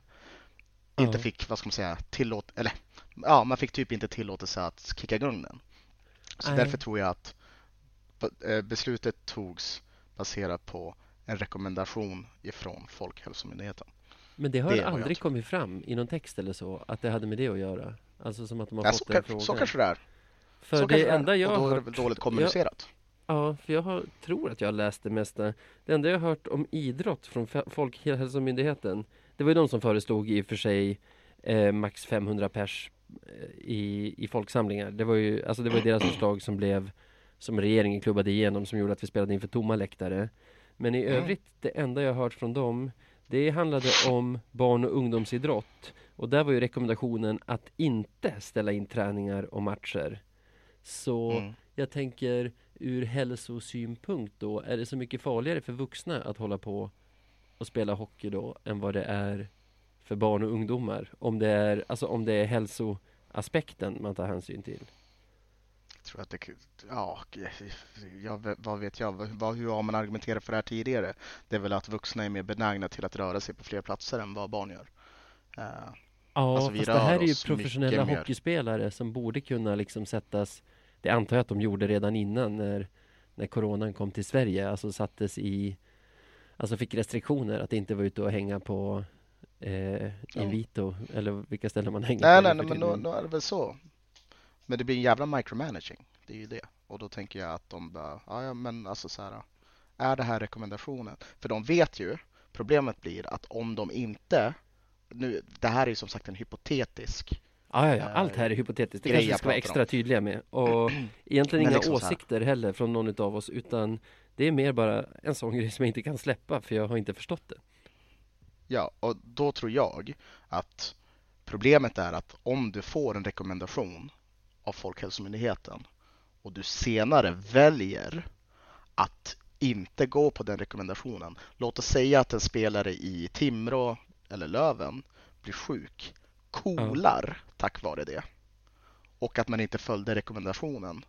S2: inte
S1: Ja.
S2: fick, vad ska man säga, tillåt, eller ja, man fick typ inte tillåtelse att kicka igång den. Så
S1: Nej.
S2: därför tror jag att eh, beslutet togs baserat på en rekommendation ifrån Folkhälsomyndigheten.
S1: Men det har
S2: Det jag
S1: aldrig kommit fram i någon text eller så, att det hade med det att göra. Alltså som att de har
S2: Ja,
S1: fått
S2: så,
S1: den
S2: kan,
S1: frågan.
S2: så kanske det är.
S1: För
S2: så
S1: det
S2: kanske
S1: enda jag har
S2: det
S1: hört...
S2: dåligt kommunicerat.
S1: Ja, för jag har, tror att jag har läst det mesta. Det enda jag har hört om idrott från Folkhälsomyndigheten, det var ju de som föreslog i och för sig eh, max 500 pers eh, i, i folksamlingar. Det var ju alltså det var deras förslag som blev som regeringen klubbade igenom som gjorde att vi spelade inför tomma läktare. Men i
S2: Mm.
S1: övrigt, det enda jag hört från dem, det handlade om barn och ungdomsidrott. Och där var ju rekommendationen att inte ställa in träningar och matcher. Så
S2: Mm.
S1: jag tänker ur hälsosynpunkt då, är det så mycket farligare för vuxna att hålla på och spela hockey då än vad det är för barn och ungdomar? Om det är, alltså om det är hälsoaspekten man tar hänsyn till.
S2: Jag tror att det, ja, jag, vad vet jag, vad, hur har man argumenterat för det här tidigare? Det är väl att vuxna är mer benägna till att röra sig på fler platser än vad barn gör. Eh,
S1: Ja,
S2: Alltså,
S1: fast det här är ju professionella
S2: mycket mer.
S1: hockeyspelare som borde kunna liksom sättas Det antar jag att de gjorde redan innan när När coronan kom till Sverige, alltså sattes i Alltså fick restriktioner att inte vara ute och hänga på eh, Invito eller vilka ställen man hänger
S2: nej,
S1: på
S2: nej, nej, men då, då är det väl så. Men det blir en jävla micromanaging. Det är ju det. Och då tänker jag att de bara, ja, ja men alltså så här. Är det här rekommendationen? För de vet ju, problemet blir att om de inte, nu, det här är ju som sagt en hypotetisk
S1: Ja, ja, ja. Allt här är hypotetiskt. Det kanske vi ska vara extra
S2: om.
S1: tydliga med. Och egentligen inga
S2: liksom
S1: åsikter heller från någon av oss, utan det är mer bara en sån grej som jag inte kan släppa, för jag har inte förstått det.
S2: Ja, och då tror jag att problemet är att om du får en rekommendation av Folkhälsomyndigheten och du senare väljer att inte gå på den rekommendationen. Låt oss säga att en spelare i Timrå eller Löven blir sjuk, kolar tack vare det och att man inte följde rekommendationen.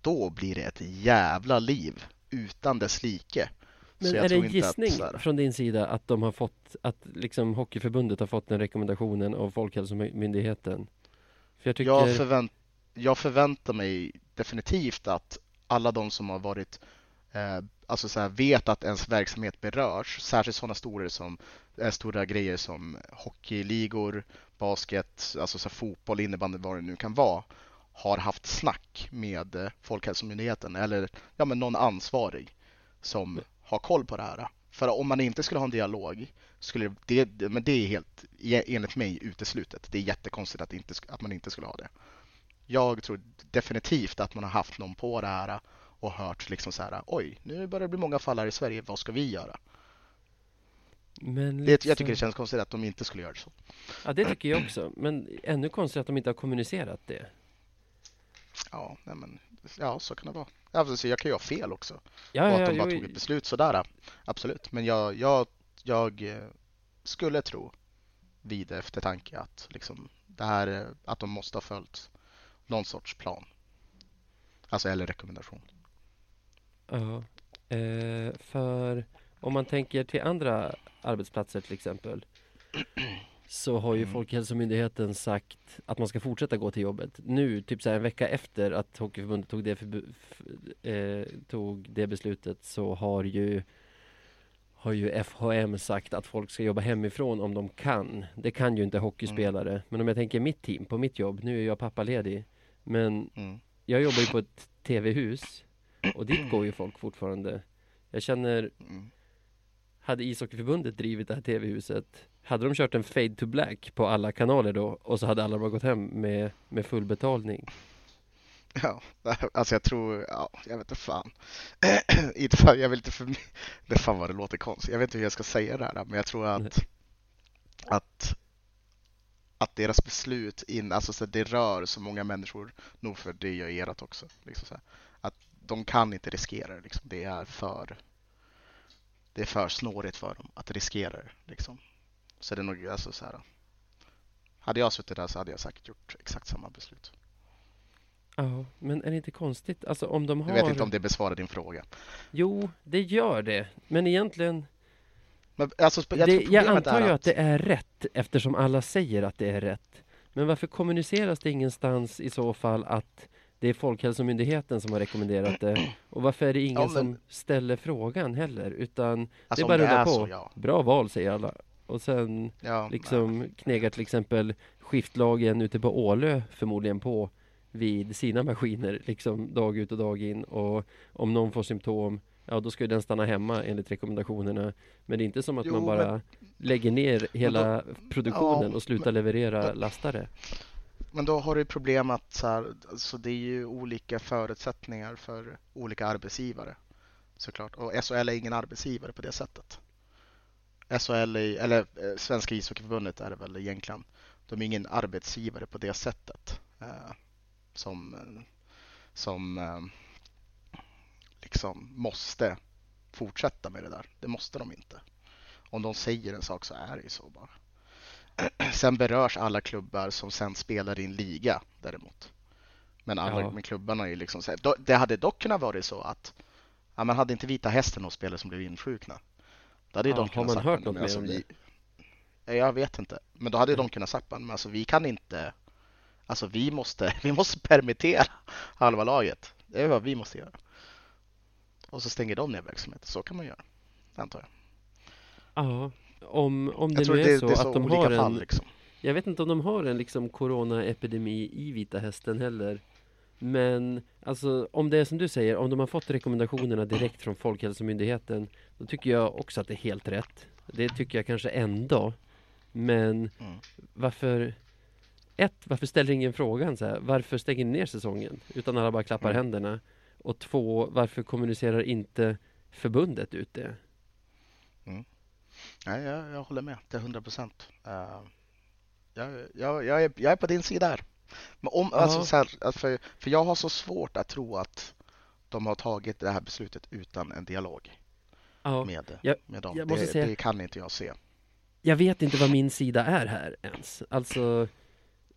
S2: Då blir det ett jävla liv utan dess like.
S1: Men är det en
S2: att
S1: gissning
S2: så här-
S1: från din sida att de har fått, att liksom Hockeyförbundet har fått den rekommendationen av Folkhälsomyndigheten? För jag tycker,
S2: Jag, förvänt, jag förväntar mig definitivt att alla de som har varit, eh, alltså så här, vet att ens verksamhet berörs, särskilt sådana stora, som, eh, stora grejer som hockeyligor, basket, alltså så fotboll, innebandy, vad det nu kan vara, har haft snack med eh, Folkhälsomyndigheten eller ja, men någon ansvarig som har koll på det här. För om man inte skulle ha en dialog skulle det, men det är helt e- enligt mig uteslutet. Det är jättekonstigt att, inte, att man inte skulle ha det. Jag tror definitivt att man har haft någon på det här och hört liksom så här, oj, nu börjar det bli många fall här i Sverige, vad ska vi göra?
S1: Men
S2: Det, jag tycker
S1: liksom-
S2: det känns konstigt att de inte skulle göra så.
S1: Ja, det tycker jag också. Men ännu konstigt att de inte har kommunicerat det.
S2: Ja, nej men, ja så kan det vara. Alltså, jag kan ju ha fel också.
S1: Ja,
S2: och att
S1: ja,
S2: de bara
S1: jo,
S2: tog ett beslut sådär. Absolut, men jag, jag, jag eh, skulle tro vid eftertanke att liksom, det här, eh, att de måste ha följt någon sorts plan. Alltså eller rekommendation.
S1: Ja, eh, för om man tänker till andra arbetsplatser till exempel så har ju
S2: Mm.
S1: Folkhälsomyndigheten sagt att man ska fortsätta gå till jobbet. Nu, typ så här en vecka efter att Hockeyförbundet tog det, eh, tog det beslutet så har ju har ju FHM sagt att folk ska jobba hemifrån om de kan. Det kan ju inte hockeyspelare. Men om jag tänker mitt team, på mitt jobb, nu är jag pappaledig. Men
S2: Mm.
S1: jag jobbar ju på ett TV-hus och dit går ju folk fortfarande. Jag känner,
S2: Mm.
S1: Hade ishockeyförbundet drivit det här TV-huset, hade de kört en fade to black på alla kanaler då och så hade alla bara gått hem med, med full betalning.
S2: Ja, alltså jag tror, ja, jag vet inte fan. inte fan jag vill inte för det fan vad det låter konstigt. Jag vet inte hur jag ska säga det här, men jag tror att att att deras beslut in, alltså så det rör så många människor, nog för det gör ert också. Liksom att de kan inte riskera det, liksom. det är för det är för snårigt för dem att riskera det. Liksom. Så det är nog, alltså så här. Hade jag suttit där så hade jag säkert gjort exakt samma beslut.
S1: Ja, men är det inte konstigt? Alltså om de har...
S2: Jag vet inte om det besvarar din fråga.
S1: Jo, det gör det. Men egentligen,
S2: Men, alltså, jag,
S1: det, jag antar ju att det är rätt eftersom alla säger att det är rätt. Men varför kommuniceras det ingenstans i så fall att det är Folkhälsomyndigheten som har rekommenderat det? Och varför är det ingen
S2: Ja, men-
S1: som ställer frågan heller? Utan
S2: alltså,
S1: det är bara
S2: om
S1: rullar på.
S2: så, ja.
S1: Bra val säger alla. Och sen
S2: ja
S1: liksom knegar till exempel skiftlagen ute på Ålö förmodligen på vid sina maskiner liksom dag ut och dag in och om någon får symptom ja då ska ju den stanna hemma enligt rekommendationerna men det är inte som att
S2: Jo,
S1: man bara lägger ner hela produktionen
S2: Ja,
S1: och slutar leverera lastare.
S2: Men då har du problem att så här, alltså det är ju olika förutsättningar för olika arbetsgivare såklart. Och SHL är ingen arbetsgivare på det sättet. SHL, är, eller eh, Svenska ishockeyförbundet är det väl egentligen. De är ingen arbetsgivare på det sättet. Eh, som som eh, liksom måste fortsätta med det där. Det måste de inte. Om de säger en sak så är det ju så bara. Sen berörs alla klubbar som sen spelar i en liga däremot. Men alla
S1: Ja.
S2: med klubbarna är ju liksom så här, Det hade dock kunnat vara så att ja, man hade inte Vita Hästen några spelare som blev insjukna. Då hade
S1: Ja,
S2: de
S1: har man
S2: sagt,
S1: hört något mer
S2: alltså
S1: om
S2: vi- Ja, Jag vet inte. Men då hade ju de kunnat sagt men alltså vi kan inte Alltså vi måste, vi måste permittera halva laget. Det är vad vi måste göra. Och så stänger de ner verksamheten. Så kan man göra. Antar jag.
S1: Ja, om, om det nu
S2: det,
S1: är så
S2: det är så
S1: att de har
S2: fall
S1: en
S2: liksom.
S1: Jag vet inte om de har en liksom coronaepidemi i Vita Hästen heller Men alltså om det är som du säger, om de har fått rekommendationerna direkt från Folkhälsomyndigheten Då tycker jag också att det är helt rätt Det tycker jag kanske ändå Men
S2: Mm.
S1: varför Ett, varför ställer ingen frågan så här? Varför stänger ni ner säsongen? Utan alla bara klappar
S2: Mm.
S1: händerna Och två, varför kommunicerar inte förbundet ut det?
S2: Nej, jag, jag håller med till 100 procent. jag, jag, jag, är, jag är på din sida här. Men om, alltså,
S1: Ja.
S2: så här, att för, för jag har så svårt att tro att de har tagit det här beslutet utan en dialog
S1: Ja,
S2: med,
S1: jag-
S2: med dem.
S1: jag
S2: det,
S1: säga-
S2: det kan inte jag se.
S1: jag vet inte vad min sida är här ens Alltså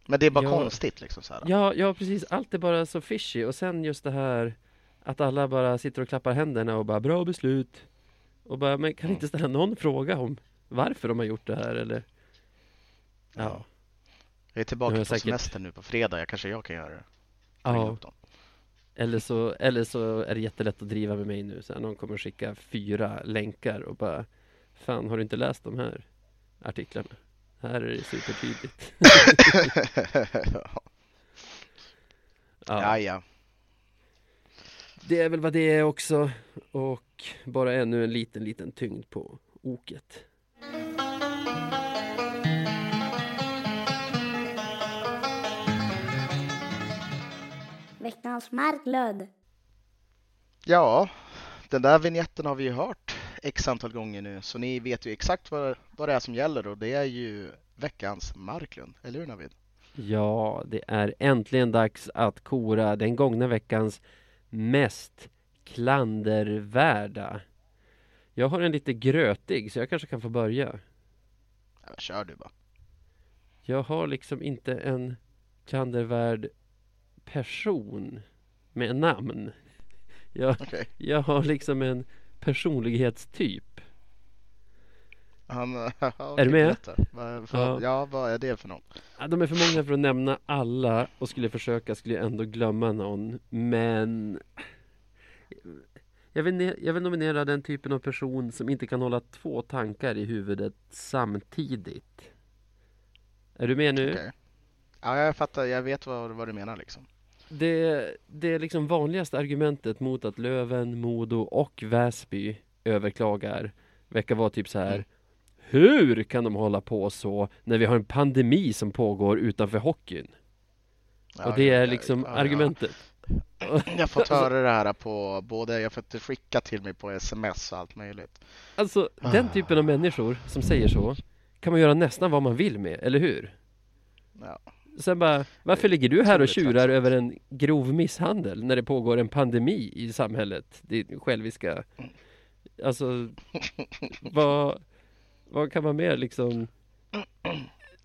S2: Men det är bara
S1: Ja.
S2: konstigt liksom så här.
S1: Ja, ja precis. Allt är bara så fishy. Och sen just det här att alla bara sitter och klappar händerna och bara bra beslut. Och bara, men kan inte ställa någon fråga om varför de har gjort det här eller? Ja,
S2: Jag är tillbaka
S1: har
S2: på
S1: jag säkert-
S2: semester nu på fredag. Jag kanske jag kan göra det.
S1: Ja. Eller så, eller så är det jättelätt att driva med mig nu. Så någon kommer skicka fyra länkar och bara Fan, har du inte läst de här artiklarna? Här är det supertydligt.
S2: ja, ja.
S1: Det är väl vad det är också. Och bara ännu en liten, liten tyngd på oket.
S4: Veckans Marklöd.
S2: Ja, den där vignetten har vi ju hört x antal gånger nu, så ni vet ju exakt vad, vad det är som gäller och det är ju veckans Marklund, eller hur Navid?
S1: Ja, det är äntligen dags att kora den gångna veckans mest klandervärda. Jag har en lite grötig, så jag kanske kan få börja.
S2: Ja, kör du bara.
S1: Jag har liksom inte en klandervärd person med namn. Jag,
S2: Okej.
S1: jag har liksom en personlighetstyp.
S2: Han,
S1: Är du med?
S2: Vad,
S1: Ja.
S2: vad, ja, vad är det för något?
S1: Ja, De är för många för att nämna alla och skulle jag försöka skulle jag ändå glömma någon. Men jag vill, jag vill nominera den typen av person som inte kan hålla två tankar i huvudet samtidigt. Är du med nu?
S2: Ja, jag fattar. Jag vet vad, vad du menar liksom.
S1: Det, det liksom vanligaste argumentet mot att Löven, Modo och Väsby överklagar verkar vara typ så här.
S2: Mm.
S1: Hur kan de hålla på så när vi har en pandemi som pågår utanför hockeyn?
S2: Ja,
S1: och det är liksom
S2: ja, ja.
S1: argumentet.
S2: Jag har fått höra det här på både, jag har fått det skickat till mig på sms och allt möjligt.
S1: Alltså den typen av människor som säger så kan man göra nästan vad man vill med, eller hur?
S2: Ja.
S1: Sen bara, varför ligger du här och tjurar över en grov misshandel när det pågår en pandemi i samhället? Din själviska... Alltså, vad, vad kan man mer liksom...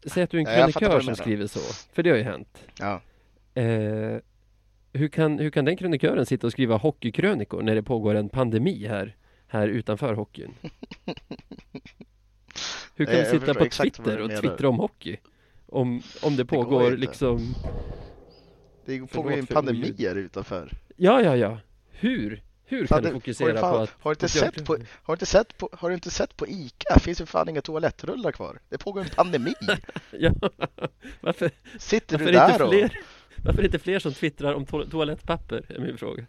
S1: Säg att du är en krönikör som skriver så, för det har ju hänt.
S2: Ja.
S1: Eh, hur, kan, hur kan den krönikören sitta och skriva hockeykrönikor när det pågår en pandemi här, här utanför hockeyn? Hur kan du sitta på Twitter och twittra om hockey? Om, om det
S2: går
S1: pågår
S2: inte.
S1: liksom...
S2: Det pågår ju en pandemi här utanför.
S1: Ja, ja, ja. Hur? Hur kan du
S2: det-
S1: fokusera
S2: har du fan-
S1: på att...
S2: har du inte sett på- Har inte sett på, har du inte sett på ICA? Finns ju fan inga toalettrullar kvar. Det pågår en pandemi.
S1: Ja, varför,
S2: Sitter
S1: varför,
S2: du
S1: är
S2: där och...
S1: fler, varför är det inte fler som twittrar om to toalettpapper? Är min fråga.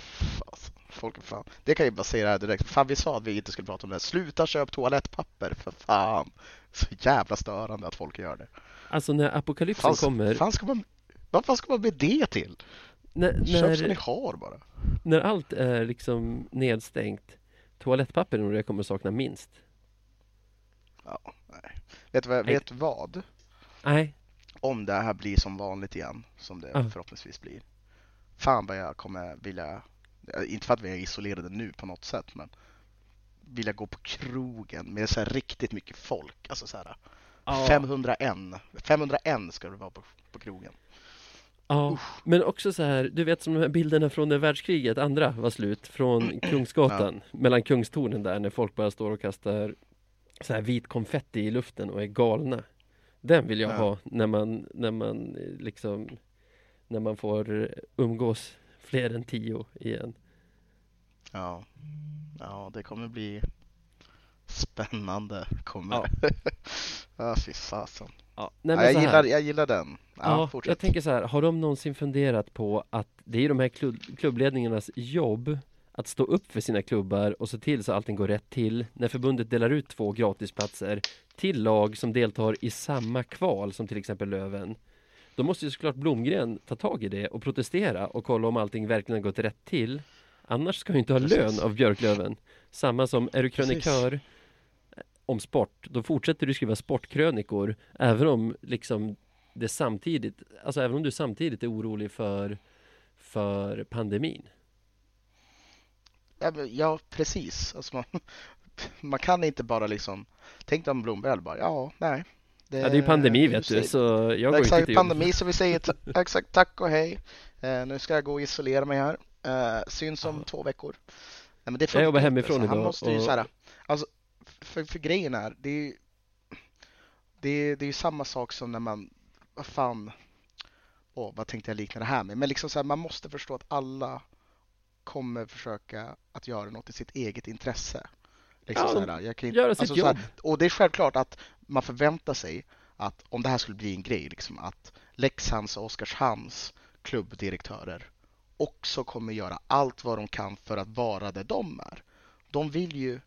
S2: Folk är fan. Det kan ju det här direkt. Fan vi sa att vi inte skulle prata om det. Sluta köp toalettpapper för fan. Så jävla störande att folk gör det.
S1: Alltså när apokalypsen
S2: Fan,
S1: kommer,
S2: fan ska man, vad fan ska man med det till?
S1: när,
S2: Köp som ni
S1: när,
S2: har bara.
S1: när allt är liksom nedstängt, toalettpapper är nog det jag kommer sakna minst.
S2: Ja, nej. Vet du vad?
S1: Nej.
S2: Vet vad?
S1: Nej,
S2: Om det här blir som vanligt igen, som det
S1: Ja.
S2: förhoppningsvis blir. Fan vad jag kommer vilja, inte för att vi är isolerade nu på något sätt, men vilja gå på krogen med så här riktigt mycket folk. Alltså så här,
S1: Ja.
S2: 501, 501 ska det vara på, på krogen.
S1: Ja, men också så här, du vet som de här bilderna från när världskriget, andra var slut, från Kungsgatan, mellan Kungstornen där, när folk bara står och kastar så här vit konfetti i luften och är galna. Den vill jag
S2: Ja.
S1: ha när man, när man eh, liksom, när man får eh, umgås fler än tio igen.
S2: Ja, ja det kommer bli spännande. Kommer.
S1: Ja.
S2: Ja. Fy fasen.
S1: Ja, nej,
S2: Ja, jag,
S1: här.
S2: gillar, jag gillar den. Ja,
S1: Ja,
S2: fortsätt.
S1: jag tänker så här, har de någonsin funderat på att det är de här klubb, klubbledningarnas jobb att stå upp för sina klubbar och se till så att allting går rätt till när förbundet delar ut två gratisplatser till lag som deltar i samma kval som till exempel Löven. Då måste ju såklart Blomgren ta tag i det och protestera och kolla om allting verkligen har gått rätt till. Annars ska du inte ha
S2: Precis.
S1: lön av Björklöven. Samma som, är du krönikör om sport, då fortsätter du skriva sportkrönikor även om liksom det samtidigt, alltså även om du samtidigt är orolig för, för pandemin.
S2: Ja, precis. Alltså man, man kan inte bara liksom... Tänk dig om Blomberg bara, ja, nej.
S1: Ja, det är ju pandemi vet du, så jag går inte
S2: Exakt,
S1: till jobbet.
S2: pandemi så vi säger exakt tack och hej. Eh, nu ska jag gå och isolera mig här. Eh, syns om
S1: Ja.
S2: två veckor. Nej, men det
S1: Jag jobbar
S2: inte,
S1: hemifrån
S2: så Han
S1: idag
S2: måste ju
S1: och-
S2: så här, alltså, för, för grejen är, det är ju det är, det är ju samma sak som när man, vad fan, åh, vad tänkte jag likna det här med? Men liksom så här, man måste förstå att alla kommer försöka att göra något i sitt eget intresse. Liksom
S1: Ja,
S2: så här, jag kan inte,
S1: göra sitt
S2: alltså så här,
S1: jobb.
S2: och det är självklart att man förväntar sig att om det här skulle bli en grej, liksom, att Leksands och Oskarshamns klubbdirektörer också kommer göra allt vad de kan för att vara det de är. De vill ju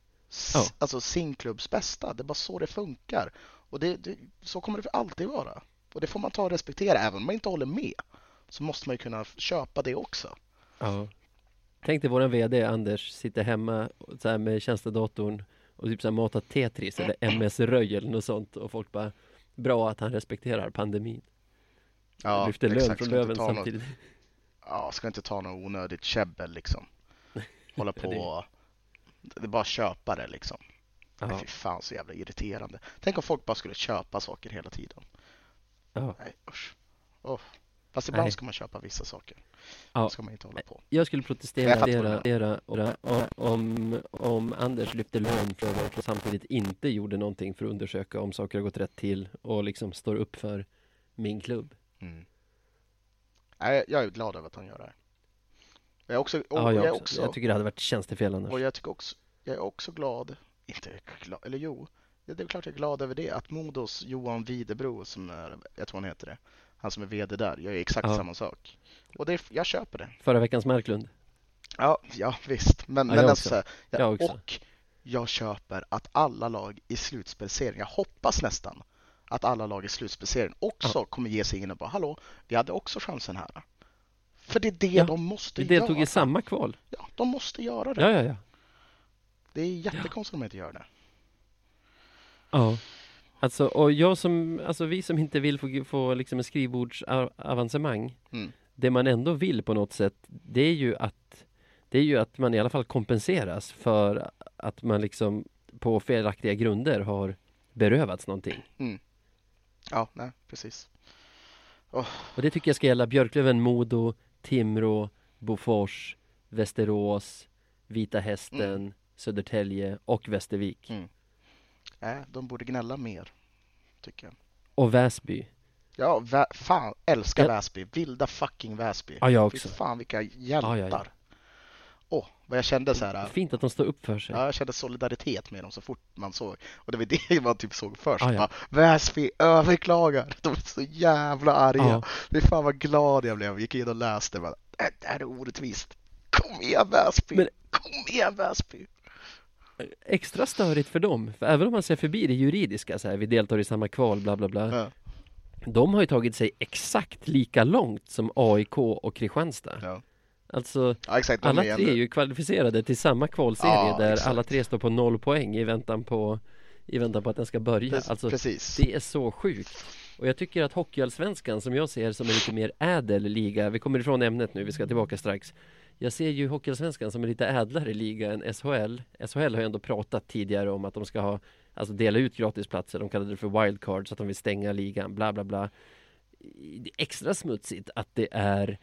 S1: Ja.
S2: alltså sin klubbs bästa. Det är bara så det funkar. Och det, det, så kommer det alltid vara. Och det får man ta och respektera. Även om man inte håller med så måste man ju kunna köpa det också.
S1: Ja. Tänk dig våran VD Anders sitter hemma så här med tjänstedatorn och typ så här matar Tetris eller MS-röj eller något sånt och folk bara Bra att han respekterar pandemin.
S2: Ja,
S1: Lyfter lön
S2: exakt.
S1: från
S2: Ska inte
S1: Löven
S2: ta något-
S1: samtidigt.
S2: Ja, ska inte ta något onödigt käbbel liksom. Hålla på och... Det är bara köpa det liksom. Nej,
S1: Ja,
S2: fy fan så jävla irriterande. Tänk om folk bara skulle köpa saker hela tiden.
S1: ja.
S2: Nej, usch. Oh. Fast ibland
S1: Nej.
S2: ska man köpa vissa saker.
S1: Ja.
S2: Ska man inte hålla på.
S1: Jag skulle protestera om, om, Anders lyfte lön för och samtidigt inte gjorde någonting för att undersöka om saker har gått rätt till och liksom står upp för min klubb.
S2: Mm. Jag är glad över att han gör det. Jag är också,
S1: Ja,
S2: jag
S1: jag, också.
S2: också,
S1: jag tycker det hade varit tjänstefel annars.
S2: och jag tycker också, jag är också glad, inte glad, eller jo, det är klart jag är glad över det, att Modos Johan Videbro som är, jag tror han heter det, han som är VD där, gör exakt
S1: Ja.
S2: samma sak. Och det, jag köper det.
S1: Förra veckans Marklund.
S2: Ja, ja visst, men,
S1: Ja,
S2: men
S1: jag
S2: alltså, så här, ja,
S1: Jag också.
S2: och jag köper att alla lag i slutspelserien, jag hoppas nästan att alla lag i slutspelserien också kommer ge sig in och bara hallå, vi hade också chansen här. För det är det
S1: Ja,
S2: de måste
S1: Vi deltog
S2: göra.
S1: i samma kval.
S2: Ja, de måste göra det.
S1: Ja, ja, ja.
S2: Det är jättekonstigt om de inte gör det.
S1: Ja. Alltså, och jag som, alltså vi som inte vill få, få liksom en skrivbordsavancemang.
S2: Mm.
S1: Det man ändå vill på något sätt, det är ju att det är ju att man i alla fall kompenseras för att man liksom på felaktiga grunder har berövats någonting.
S2: Ja, nej, precis.
S1: Och det tycker jag ska gälla Björklöven, Modo, Timrå, Bofors, Västerås, Vita Hästen, Södertälje och Västervik.
S2: Mm. Nej, de borde gnälla mer, tycker jag.
S1: Och Väsby.
S2: Ja, vä- fan, älskar
S1: Ja.
S2: Väsby. Vilda fucking Väsby.
S1: Ja, jag
S2: Fy
S1: också.
S2: fan vilka hjältar.
S1: Ja, ja, ja.
S2: Åh, vad jag kände så här.
S1: Fint att de står upp för sig.
S2: Ja, jag kände solidaritet med dem så fort man såg. Och det var det man typ såg först.
S1: Ja.
S2: Väsby överklagar. De är så jävla arga.
S1: Ja.
S2: Fy fan vad glad jag blev. Gick in och läste. Bara, "Äh, det här är orättvist. Kom igen Väsby.
S1: Men-
S2: Kom igen Väsby.
S1: Extra störigt för dem, för även om man ser förbi det juridiska så här, vi deltar i samma kval, bla bla bla.
S2: Ja.
S1: De har ju tagit sig exakt lika långt som AIK och Kristianstad.
S2: Ja.
S1: Alltså,
S2: Ja, exakt.
S1: Alla
S2: är
S1: tre är ju kvalificerade till samma kvalserie
S2: Ja,
S1: där
S2: exakt.
S1: alla tre står på noll poäng i väntan på, i väntan på att den ska börja. Alltså,
S2: Precis.
S1: det är så sjukt. Och jag tycker att Hockeyallsvenskan som jag ser som en lite mer ädel liga, vi kommer ifrån ämnet nu, vi ska tillbaka strax. Jag ser ju Hockeyallsvenskan som en lite ädlare liga än SHL. SHL har ju ändå pratat tidigare om att de ska ha, alltså dela ut gratisplatser, de kallade det för wildcard, så att de vill stänga ligan, bla bla bla. Det är extra smutsigt att det är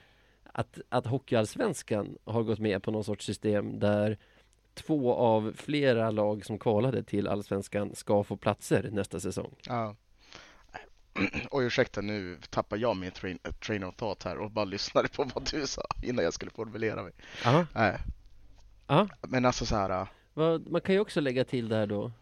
S1: att, att Hockeyallsvenskan har gått med på någon sorts system där två av flera lag som kvalade till Allsvenskan ska få platser nästa säsong.
S2: Ja. Oj, ursäkta nu tappar jag min train, train of thought här och bara lyssnade på vad du sa innan jag skulle formulera mig.
S1: Ja,
S2: Nej,
S1: ja.
S2: men alltså så här.
S1: Vad, man kan ju också lägga till där då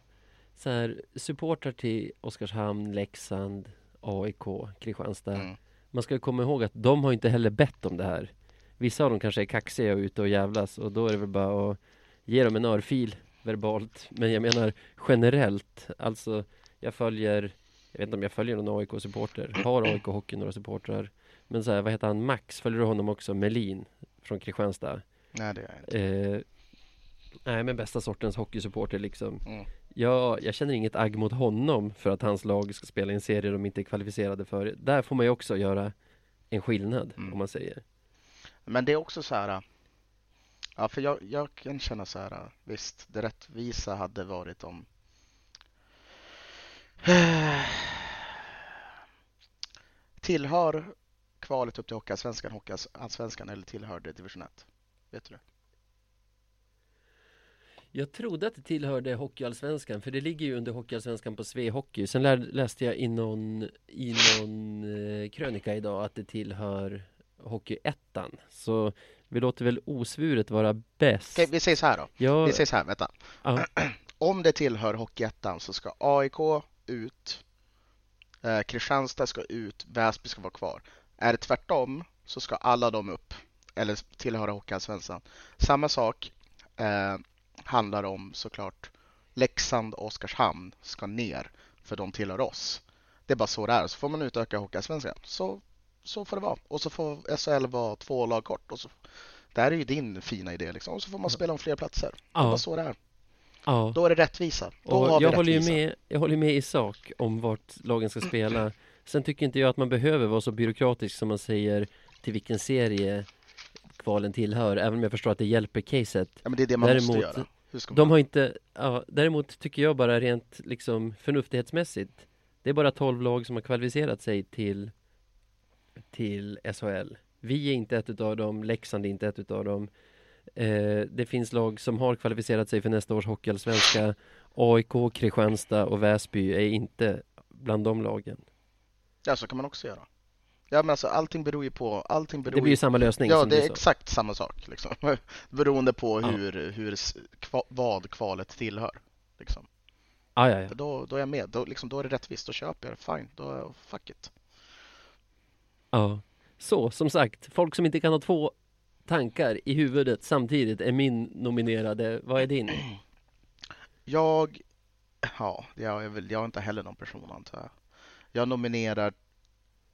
S1: så här, supportrar till Oskarshamn, Leksand, AIK, Kristianstad.
S2: Mm.
S1: Man ska ju komma ihåg att de har inte heller bett om det här. Vissa av dem kanske är kaxiga och ute och jävlas och då är det väl bara att ge dem en örfil verbalt. Men jag menar generellt, alltså jag följer, jag vet inte om jag följer någon AIK-supporter, har AIK Hockey några supportrar. Men så här, vad heter han, Max, följer du honom också? Melin från Kristianstad.
S2: Nej, det gör jag inte.
S1: Eh, nej men bästa sortens hockeysupporter liksom.
S2: Mm.
S1: Jag, jag känner inget agg mot honom för att hans lag ska spela i en serie de inte är kvalificerade för. Där får man ju också göra en skillnad
S2: Mm.
S1: om man säger.
S2: Men det är också så här. Ja, för jag, jag kan känna så här. Visst, det rättvisa hade varit om Tillhör kvalet upp till Hockeyallsvenskan Hockeyallsvenskan eller tillhör det division 1? Vet du det?
S1: Jag trodde att det tillhörde Hockeyallsvenskan för det ligger ju under Hockeyallsvenskan på Svehockey. Sen lär, läste jag i någon, i någon eh, krönika idag att det tillhör Hockeyettan. Så vi låter väl osvuret vara bäst.
S2: Okej, vi säger så här då.
S1: Jag,
S2: Vi säger så här, vänta.
S1: ja,
S2: Om det tillhör Hockeyettan så ska AIK ut, eh, Kristianstad ska ut, Väsby ska vara kvar. Är det tvärtom så ska alla de upp, eller tillhöra Hockeyallsvenskan. Samma sak eh, handlar om såklart Leksand och Oskarshamn ska ner, för de tillhör oss. Det är bara så det är. Så får man utöka Hockeyallsvenskan. Så, så får det vara. Och så får SHL vara två lag kort. Och så, det här är ju din fina idé liksom. Och så får man spela om fler platser. Det är
S1: Ja.
S2: bara så det är.
S1: Ja.
S2: Då är det rättvisa. Då har
S1: Och
S2: vi
S1: jag håller,
S2: rättvisa.
S1: med, jag håller med i sak om vart lagen ska spela. Sen tycker inte jag att man behöver vara så byråkratisk som man säger till vilken serie kvalen tillhör. Även om jag förstår att det hjälper caset.
S2: Ja, men det är det man måste
S1: Däremot,
S2: göra. Hur ska man...
S1: De har inte, ja, däremot tycker jag bara rent liksom förnuftighetsmässigt. Det är bara 12 lag som har kvalificerat sig till, till SHL. Vi är inte ett utav dem, Leksand är inte ett utav dem. Eh, det finns lag som har kvalificerat sig för nästa års Hockeyallsvenska. AIK, Kristianstad och Väsby är inte bland de lagen.
S2: Ja, så kan man också göra. Ja, men alltså allting beror ju på... Allting beror
S1: Det blir ju samma lösning
S2: Ja, det är exakt samma sak liksom. Beroende på
S1: Ja.
S2: hur, hur, s- kva, vad kvalet tillhör. Liksom.
S1: Ah, ja, ja.
S2: Då, då är jag med. Då, liksom, då är det rättvist. Då köper jag det. Fine. Då, fuck it.
S1: ja. Så, som sagt, folk som inte kan ha två tankar i huvudet samtidigt är min nominerade. Vad är din?
S2: Jag... Ja, jag är, väl, jag är inte heller någon person antar jag. Jag nominerar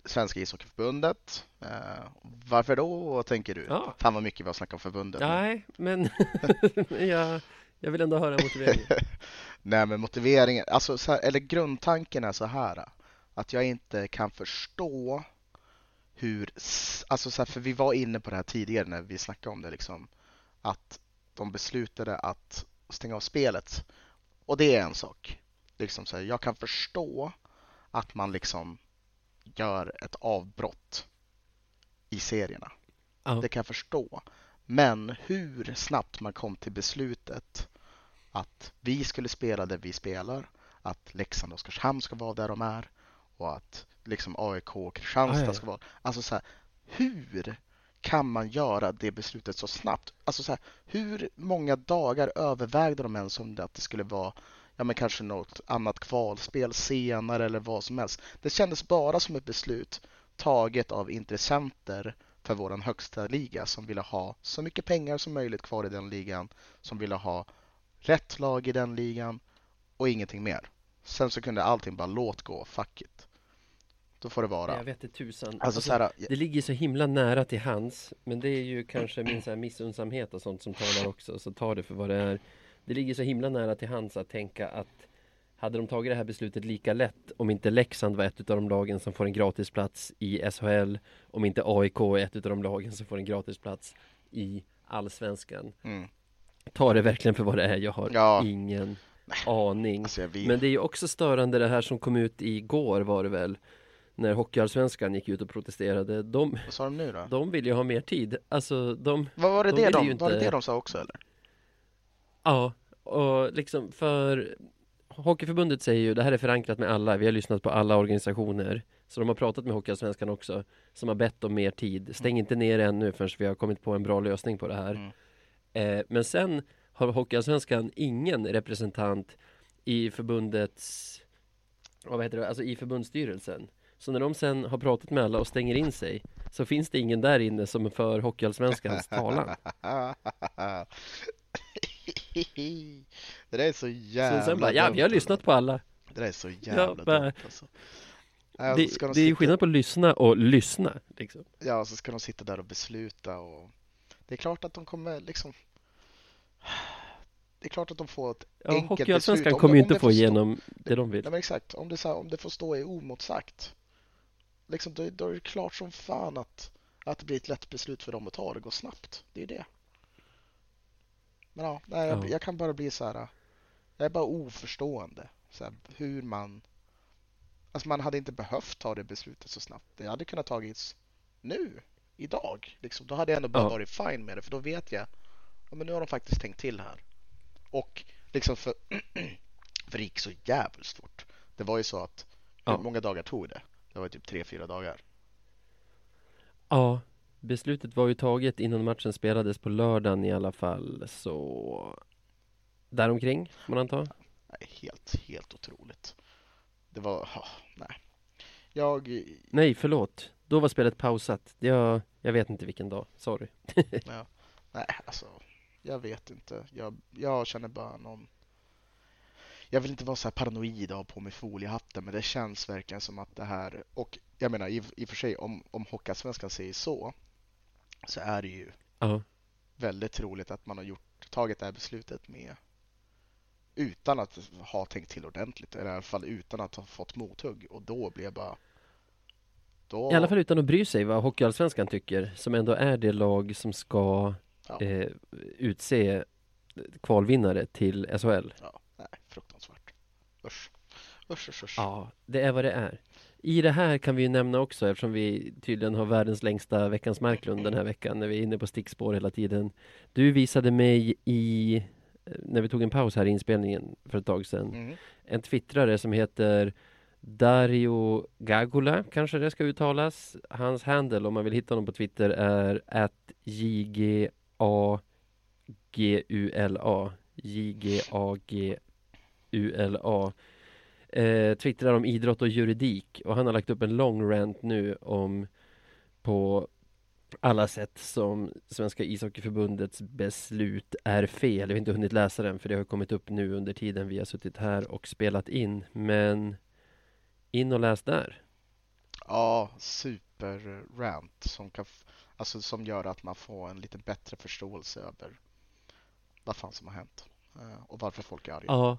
S2: Svenska ishockeyförbundet. Eh, varför då, tänker du?
S1: Ja.
S2: Fan vad mycket vi har snackat om förbundet.
S1: Nej, men jag, jag vill ändå höra motiveringen.
S2: Nej men motiveringen, alltså så här, eller grundtanken är så här att jag inte kan förstå hur, alltså så här, för vi var inne på det här tidigare när vi snackade om det liksom att de beslutade att stänga av spelet och det är en sak. Liksom så här, jag kan förstå att man liksom gör ett avbrott i serierna.
S1: Ja.
S2: Det kan jag förstå. Men hur snabbt man kom till beslutet att vi skulle spela där vi spelar, att Leksand och Oskarshamn ska vara där de är och att liksom AIK och Kristianstad
S1: Ah, ja.
S2: ska vara... Alltså så här, hur kan man göra det beslutet så snabbt? Alltså så här, hur många dagar övervägde de ens om det att det skulle vara ja men kanske något annat kvalspel senare eller vad som helst. Det kändes bara som ett beslut taget av intressenter för våran högsta liga som ville ha så mycket pengar som möjligt kvar i den ligan, som ville ha rätt lag i den ligan och ingenting mer. Sen så kunde allting bara låt gå, fuck it. Då får det vara.
S1: Jag vet inte tusan.
S2: Alltså så här,
S1: det ligger så himla nära till hands, men det är ju kanske min så här missunnsamhet och sånt som talar också, så ta det för vad det är. Det ligger så himla nära till hands att tänka att hade de tagit det här beslutet lika lätt om inte Leksand var ett av de lagen som får en gratisplats i SHL, om inte AIK är ett av de lagen som får en gratisplats i Allsvenskan.
S2: mm.
S1: Ta det verkligen för vad det är, jag har
S2: Ja.
S1: ingen aning.
S2: alltså.
S1: Men det är ju också störande det här som kom ut igår var det väl När Hockeyallsvenskan gick ut och protesterade De,
S2: Vad sa de nu då?
S1: de vill ju ha mer tid Alltså de,
S2: Vad var det
S1: de
S2: det de,
S1: ju
S2: var det
S1: inte-
S2: det de sa också eller?
S1: ja Och liksom för Hockeyförbundet säger ju det här är förankrat med alla Vi har lyssnat på alla organisationer Så de har pratat med Hockeyallsvenskan också Som har bett om mer tid Stäng inte ner ännu förrän vi har kommit på en bra lösning på det här
S2: Mm.
S1: eh, Men sen har Hockeyallsvenskan ingen representant i förbundets, vad heter det, alltså i förbundsstyrelsen. Så när de sen har pratat med alla och stänger in sig så finns det ingen där inne som för Hockeyallsvenskans talan.
S2: det där är så jävla
S1: Så sen bara, ja vi har lyssnat på alla.
S2: Det där är så jävla
S1: bara-
S2: dumt alltså. Nej,
S1: Det,
S2: de
S1: det är skillnad på att lyssna och lyssna. Liksom.
S2: Ja, så ska de sitta där och besluta och det är klart att de kommer liksom Det är klart att de får ett
S1: Ja,
S2: enkelt beslut.
S1: Hockeyallsvenskan
S2: Om
S1: kommer ju inte få igenom det de vill.
S2: Nej men exakt, om det, så här, om det får stå oemotsagt liksom, då, då är det klart som fan att, att det blir ett lätt beslut för dem att ta. Det går snabbt. Det är det. Men ja, nej, jag,
S1: Ja.
S2: jag kan bara bli så här. Jag är bara oförstående. Så här, hur man... Alltså man hade inte behövt ta det beslutet så snabbt. Det hade kunnat tagits nu, idag. Liksom. Då hade jag ändå bara
S1: Ja.
S2: varit fine med det. För då vet jag, ja, men nu har de faktiskt tänkt till här. Och liksom för, för det gick så jävligt fort. Det var ju så att,
S1: Ja.
S2: många dagar tog det? Det var typ tre, fyra dagar.
S1: Ja, beslutet var ju taget innan matchen spelades på lördagen i alla fall, så däromkring, får man anta.
S2: Nej, helt, helt otroligt. Det var, oh, nej. Jag,
S1: Nej, förlåt. Då var spelet pausat. Jag, jag vet inte vilken dag, sorry.
S2: ja, nej alltså, jag vet inte. Jag, jag känner bara någon jag vill inte vara så här paranoid och ha på mig foliehatten men det känns verkligen som att det här och jag menar i, i och för sig om, om Hockeyallsvenskan säger så så är det ju
S1: Ja,
S2: väldigt troligt att man har gjort, tagit det här beslutet med utan att ha tänkt till ordentligt, eller i alla fall utan att ha fått mothugg och då blir jag bara då,
S1: i alla fall utan att bry sig vad Hockeyallsvenskan tycker, som ändå är det lag som ska
S2: Ja.
S1: eh, utse kvalvinnare till SHL.
S2: ja. Usch. Usch, usch, usch.
S1: Ja, det är vad det är. I det här kan vi ju nämna också, eftersom vi tydligen har världens längsta Veckans Marklund den här veckan, när vi är inne på stickspår hela tiden. Du visade mig i, eh, när vi tog en paus här i inspelningen för ett tag sedan,
S2: Mm.
S1: en twittrare som heter Dario Gagula, kanske det ska uttalas. Hans handle, om man vill hitta honom på Twitter, är att JGAGULA. JGAGULA. Eh, twittrar om idrott och juridik och han har lagt upp en lång rant nu om på alla sätt som Svenska ishockeyförbundets beslut är fel. Jag har inte hunnit läsa den för det har kommit upp nu under tiden vi har suttit här och spelat in. Men in och läs där.
S2: Ja, super-rant som, kan alltså, som gör att man får en lite bättre förståelse över vad fan som har hänt och varför folk är arga.
S1: Ja.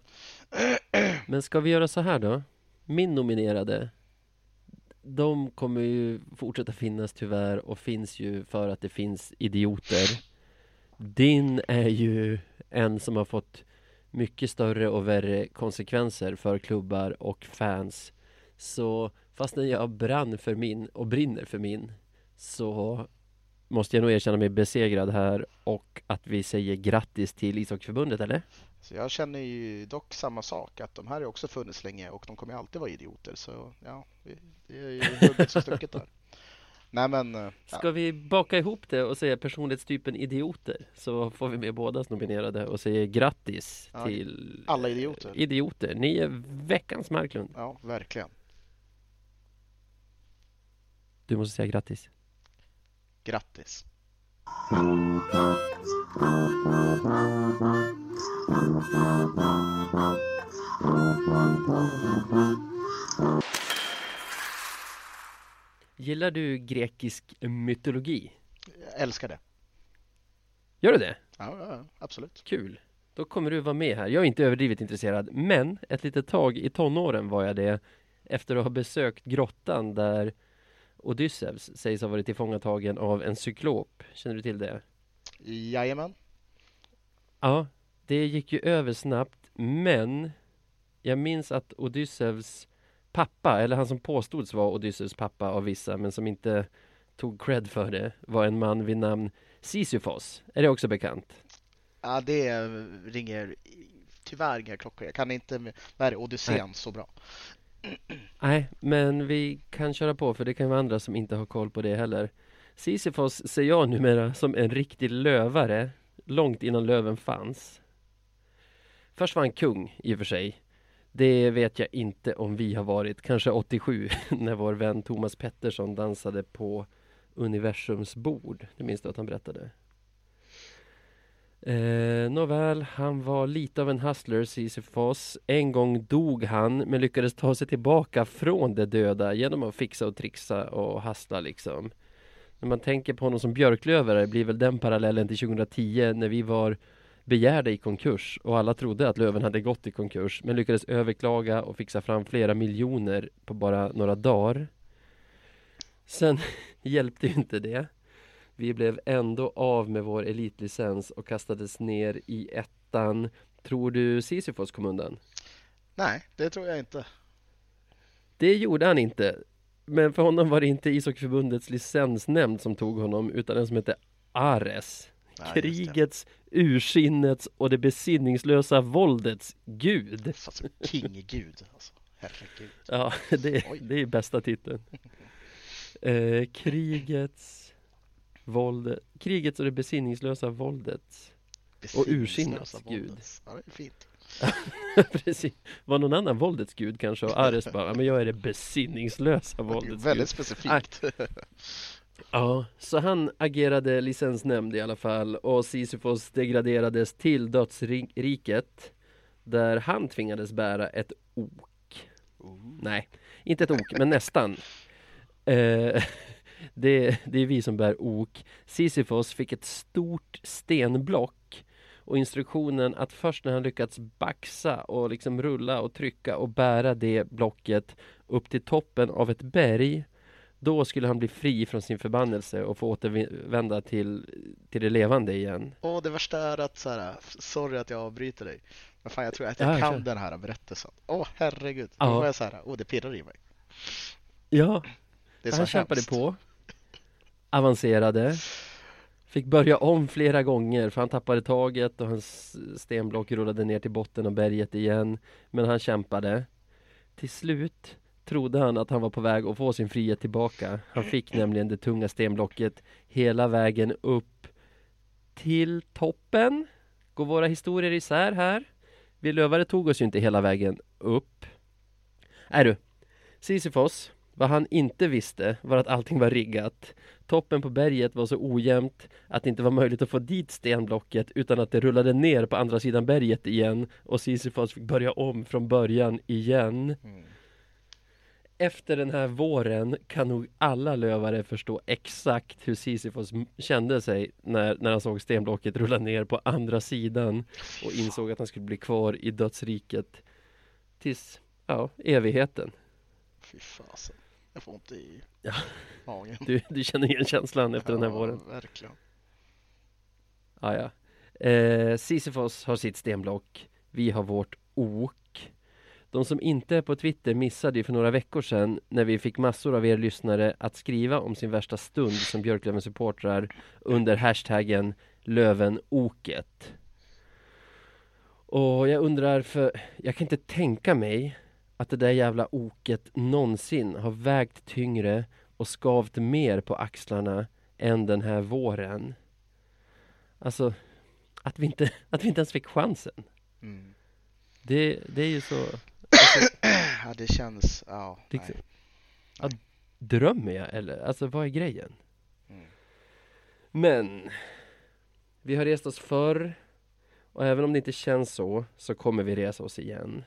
S1: Men ska vi göra så här då? Min nominerade De kommer ju fortsätta finnas tyvärr och finns ju för att det finns idioter Din är ju en som har fått mycket större och värre konsekvenser för klubbar och fans Så fastän jag brann för min och brinner för min Så måste jag nog erkänna mig besegrad här och att vi säger grattis till ishockeyförbundet, eller?
S2: Så jag känner ju dock samma sak, att de här har också funnits länge och de kommer ju alltid vara idioter. Så ja, det- är ju hugget som stucket där. Nej men, eh, ja.
S1: Ska vi baka ihop det och säga personlighetstypen idioter? Så får vi med bådas nominerade och säger grattis
S2: Ja,
S1: till
S2: alla idioter.
S1: idioter. Ni är veckans Marklund.
S2: ja, verkligen.
S1: Du måste säga grattis.
S2: Grattis.
S1: Gillar du grekisk mytologi?
S2: Jag älskar det.
S1: Gör du det?
S2: Ja, ja, absolut.
S1: Kul. Då kommer du vara med här. Jag är inte överdrivet intresserad, men ett litet tag i tonåren var jag det efter att ha besökt grottan där Odysseus sägs ha varit tillfångatagen av en cyklop. Känner du till det?
S2: Jajamän.
S1: Ja, det gick ju över snabbt, men jag minns att Odysseus pappa, eller han som påstods vara Odysseus pappa av vissa, men som inte tog cred för det, var en man vid namn Sisyfos. Är det också bekant?
S2: Ja, det ringer tyvärr inga klockor. Jag kan inte, vad är det, Odysseen så bra.
S1: Nej, men vi kan köra på för det kan vara andra som inte har koll på det heller. Sisyfos ser jag numera som en riktig lövare, långt innan löven fanns. Först var han kung, i och för sig. Det vet jag inte om vi har varit, kanske 87 när vår vän Thomas Pettersson dansade på universums bord. Det minns du att han berättade? Eh, nåväl, han var lite av en hustler, Sisyfos. En gång dog han, men lyckades ta sig tillbaka från det döda genom att fixa och trixa och hustla liksom. När man tänker på honom som björklövare blir väl den parallellen till 2010 när vi var begärda i konkurs och alla trodde att Löven hade gått i konkurs men lyckades överklaga och fixa fram flera miljoner på bara några dagar. Sen hjälpte ju inte det. Vi blev ändå av med vår elitlicens och kastades ner i ettan. Tror du Sisyfos kom undan?
S2: Nej, det tror jag inte.
S1: Det gjorde han inte. Men för honom var det inte ishockeyförbundets licensnämnd som tog honom utan en som hette Ares.
S2: Nej.
S1: Krigets, ursinnets och det besinningslösa våldets gud.
S2: Alltså, King-gud alltså. Herregud.
S1: Ja, det, det är bästa titeln. Eh, krigets, våld, krigets och det besinningslösa våldet. Och ursinnets gud.
S2: Ja, det är fint.
S1: Precis. Var någon annan våldets gud kanske? Och Ares bara, "Ja, men jag är det besinningslösa våldets gud.
S2: väldigt specifikt.
S1: Ja, så han agerade licensnämnd i alla fall och Sisyfos degraderades till dödsriket där han tvingades bära ett ok. Nej, inte ett ok, men nästan. Eh, det, det är vi som bär ok. Sisyfos fick ett stort stenblock och instruktionen att först när han lyckats baxa och liksom rulla och trycka och bära det blocket upp till toppen av ett berg då skulle han bli fri från sin förbannelse och få återvända till, till det levande igen.
S2: Och det värsta är att så här, sorry att jag avbryter dig. Men fan jag tror att
S1: Ja,
S2: jag kan
S1: kör.
S2: den här berättelsen. Åh herregud.
S1: Ja.
S2: Då var jag så här, åh det pirrar i mig.
S1: Ja,
S2: Det är så
S1: han kämpade på. Avancerade. Fick börja om flera gånger för han tappade taget och hans stenblock rullade ner till botten av berget igen. Men han kämpade. Till slut trodde han att han var på väg att få sin frihet tillbaka. Han fick nämligen det tunga stenblocket hela vägen upp till toppen. Går våra historier isär här? Vi lövare tog oss ju inte hela vägen upp. Är du, Sisyfos, vad han inte visste var att allting var riggat. Toppen på berget var så ojämnt att det inte var möjligt att få dit stenblocket utan att det rullade ner på andra sidan berget igen och Sisyfos fick börja om från början igen.
S2: Mm.
S1: Efter den här våren kan nog alla lövare förstå exakt hur Sisyfos kände sig när, när han såg stenblocket rulla ner på andra sidan och insåg att han skulle bli kvar i dödsriket tills, ja, evigheten.
S2: Fy fasen. Jag får ont i
S1: Ja.
S2: magen.
S1: Du, du känner igen känslan efter den här
S2: Ja,
S1: våren?
S2: Verkligen.
S1: Ah, ja. eh, Sisyfos har sitt stenblock. Vi har vårt ok. De som inte är på Twitter missade ju för några veckor sedan när vi fick massor av er lyssnare att skriva om sin värsta stund som Björklöven-supportrar under hashtaggen Lövenoket. Och jag undrar, för jag kan inte tänka mig att det där jävla oket någonsin har vägt tyngre och skavt mer på axlarna än den här våren. Alltså, att vi inte, att vi inte ens fick chansen.
S2: Mm.
S1: Det, det är ju så...
S2: Ja, det känns, ja.
S1: Liksom.
S2: Nej.
S1: Drömmer jag eller? Alltså vad är grejen?
S2: Mm.
S1: Men Vi har rest oss förr Och även om det inte känns så Så kommer vi resa oss igen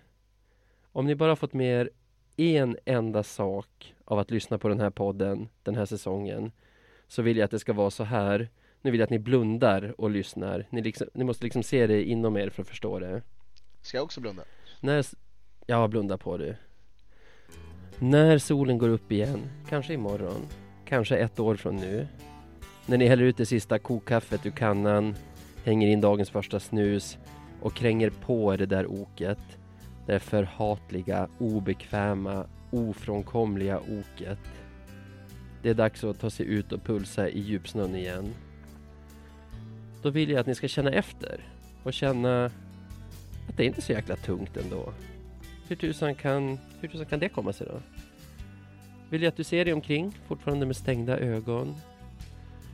S1: Om ni bara fått med er en enda sak Av att lyssna på den här podden Den här säsongen Så vill jag att det ska vara så här Nu vill jag att ni blundar och lyssnar Ni, liksom, ni måste liksom se det inom er för att förstå det
S2: Ska jag också blunda?
S1: När... Ja, blunda på du. När solen går upp igen, kanske imorgon, kanske ett år från nu. När ni häller ut det sista kokkaffet ur kannan, hänger in dagens första snus och kränger på er det där oket. Det förhatliga, obekväma, ofrånkomliga oket. Det är dags att ta sig ut och pulsa i djupsnön igen. Då vill jag att ni ska känna efter och känna att det inte är så jäkla tungt ändå. Hur tusan kan, hur tusan kan det komma sig då? Vill jag att du ser dig omkring, fortfarande med stängda ögon.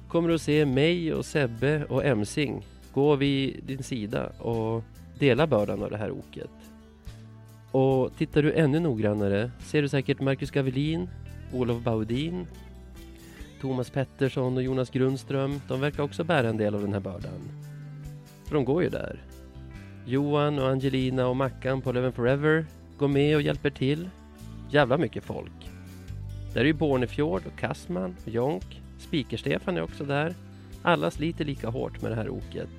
S1: Kommer du att se mig och Sebbe och Emsing gå vid din sida och dela bördan av det här oket. Och tittar du ännu noggrannare ser du säkert Marcus Gavelin, Olof Baudin, Thomas Pettersson och Jonas Grundström. De verkar också bära en del av den här bördan. För de går ju där. Johan och Angelina och Mackan på Leven Forever går med och hjälper till. Jävla mycket folk. Där är ju Bornefjord och Kassman och Jonk. Spiker-Stefan är också där. Alla sliter lika hårt med det här oket.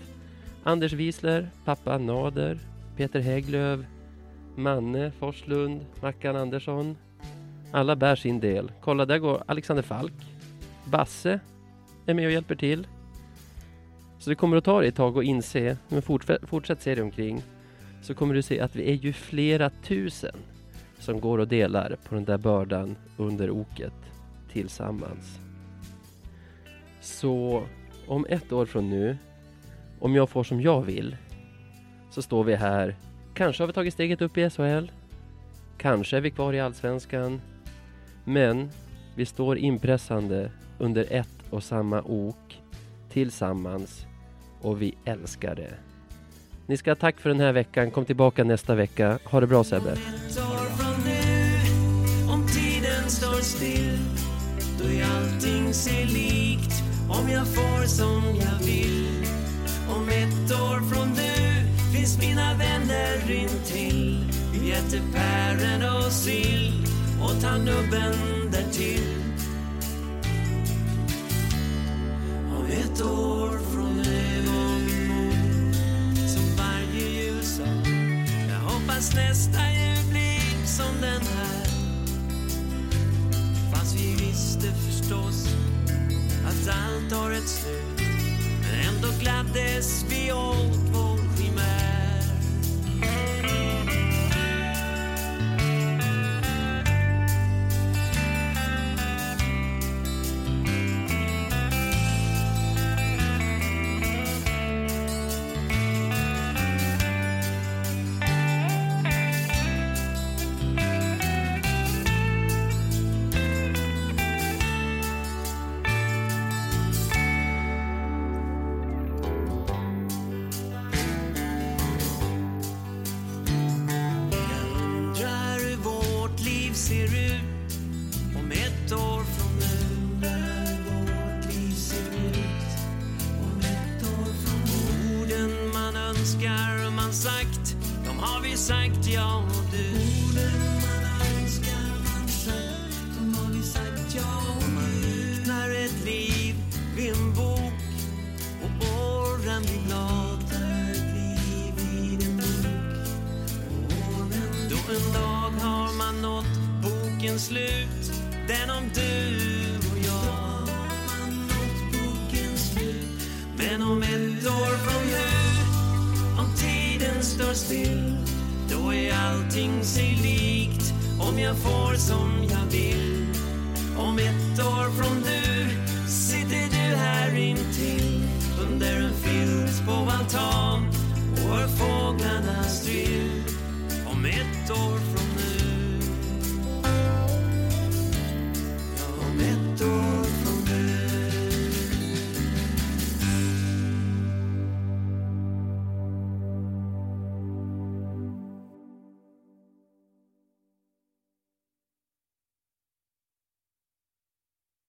S1: Anders Wiesler, pappa Nader, Peter Hägglöf, Manne Forslund, Mackan Andersson. Alla bär sin del. Kolla, där går Alexander Falk. Basse är med och hjälper till. Så det kommer att ta dig ett tag att inse, men fortsätt, se dig omkring, så kommer du se att vi är ju flera tusen som går och delar på den där bördan under oket tillsammans. Så om ett år från nu, om jag får som jag vill, så står vi här. Kanske har vi tagit steget upp i SHL. Kanske är vi kvar i Allsvenskan. Men vi står inpressande under ett och samma ok tillsammans och vi älskar det. Ni ska ha tack för den här veckan. Kom tillbaka nästa vecka. Ha det bra Sebbe.
S4: Om jag får som jag vill Om ett år från nu finns mina vänner intill Vi äter päron och sill och tar nubben därtill.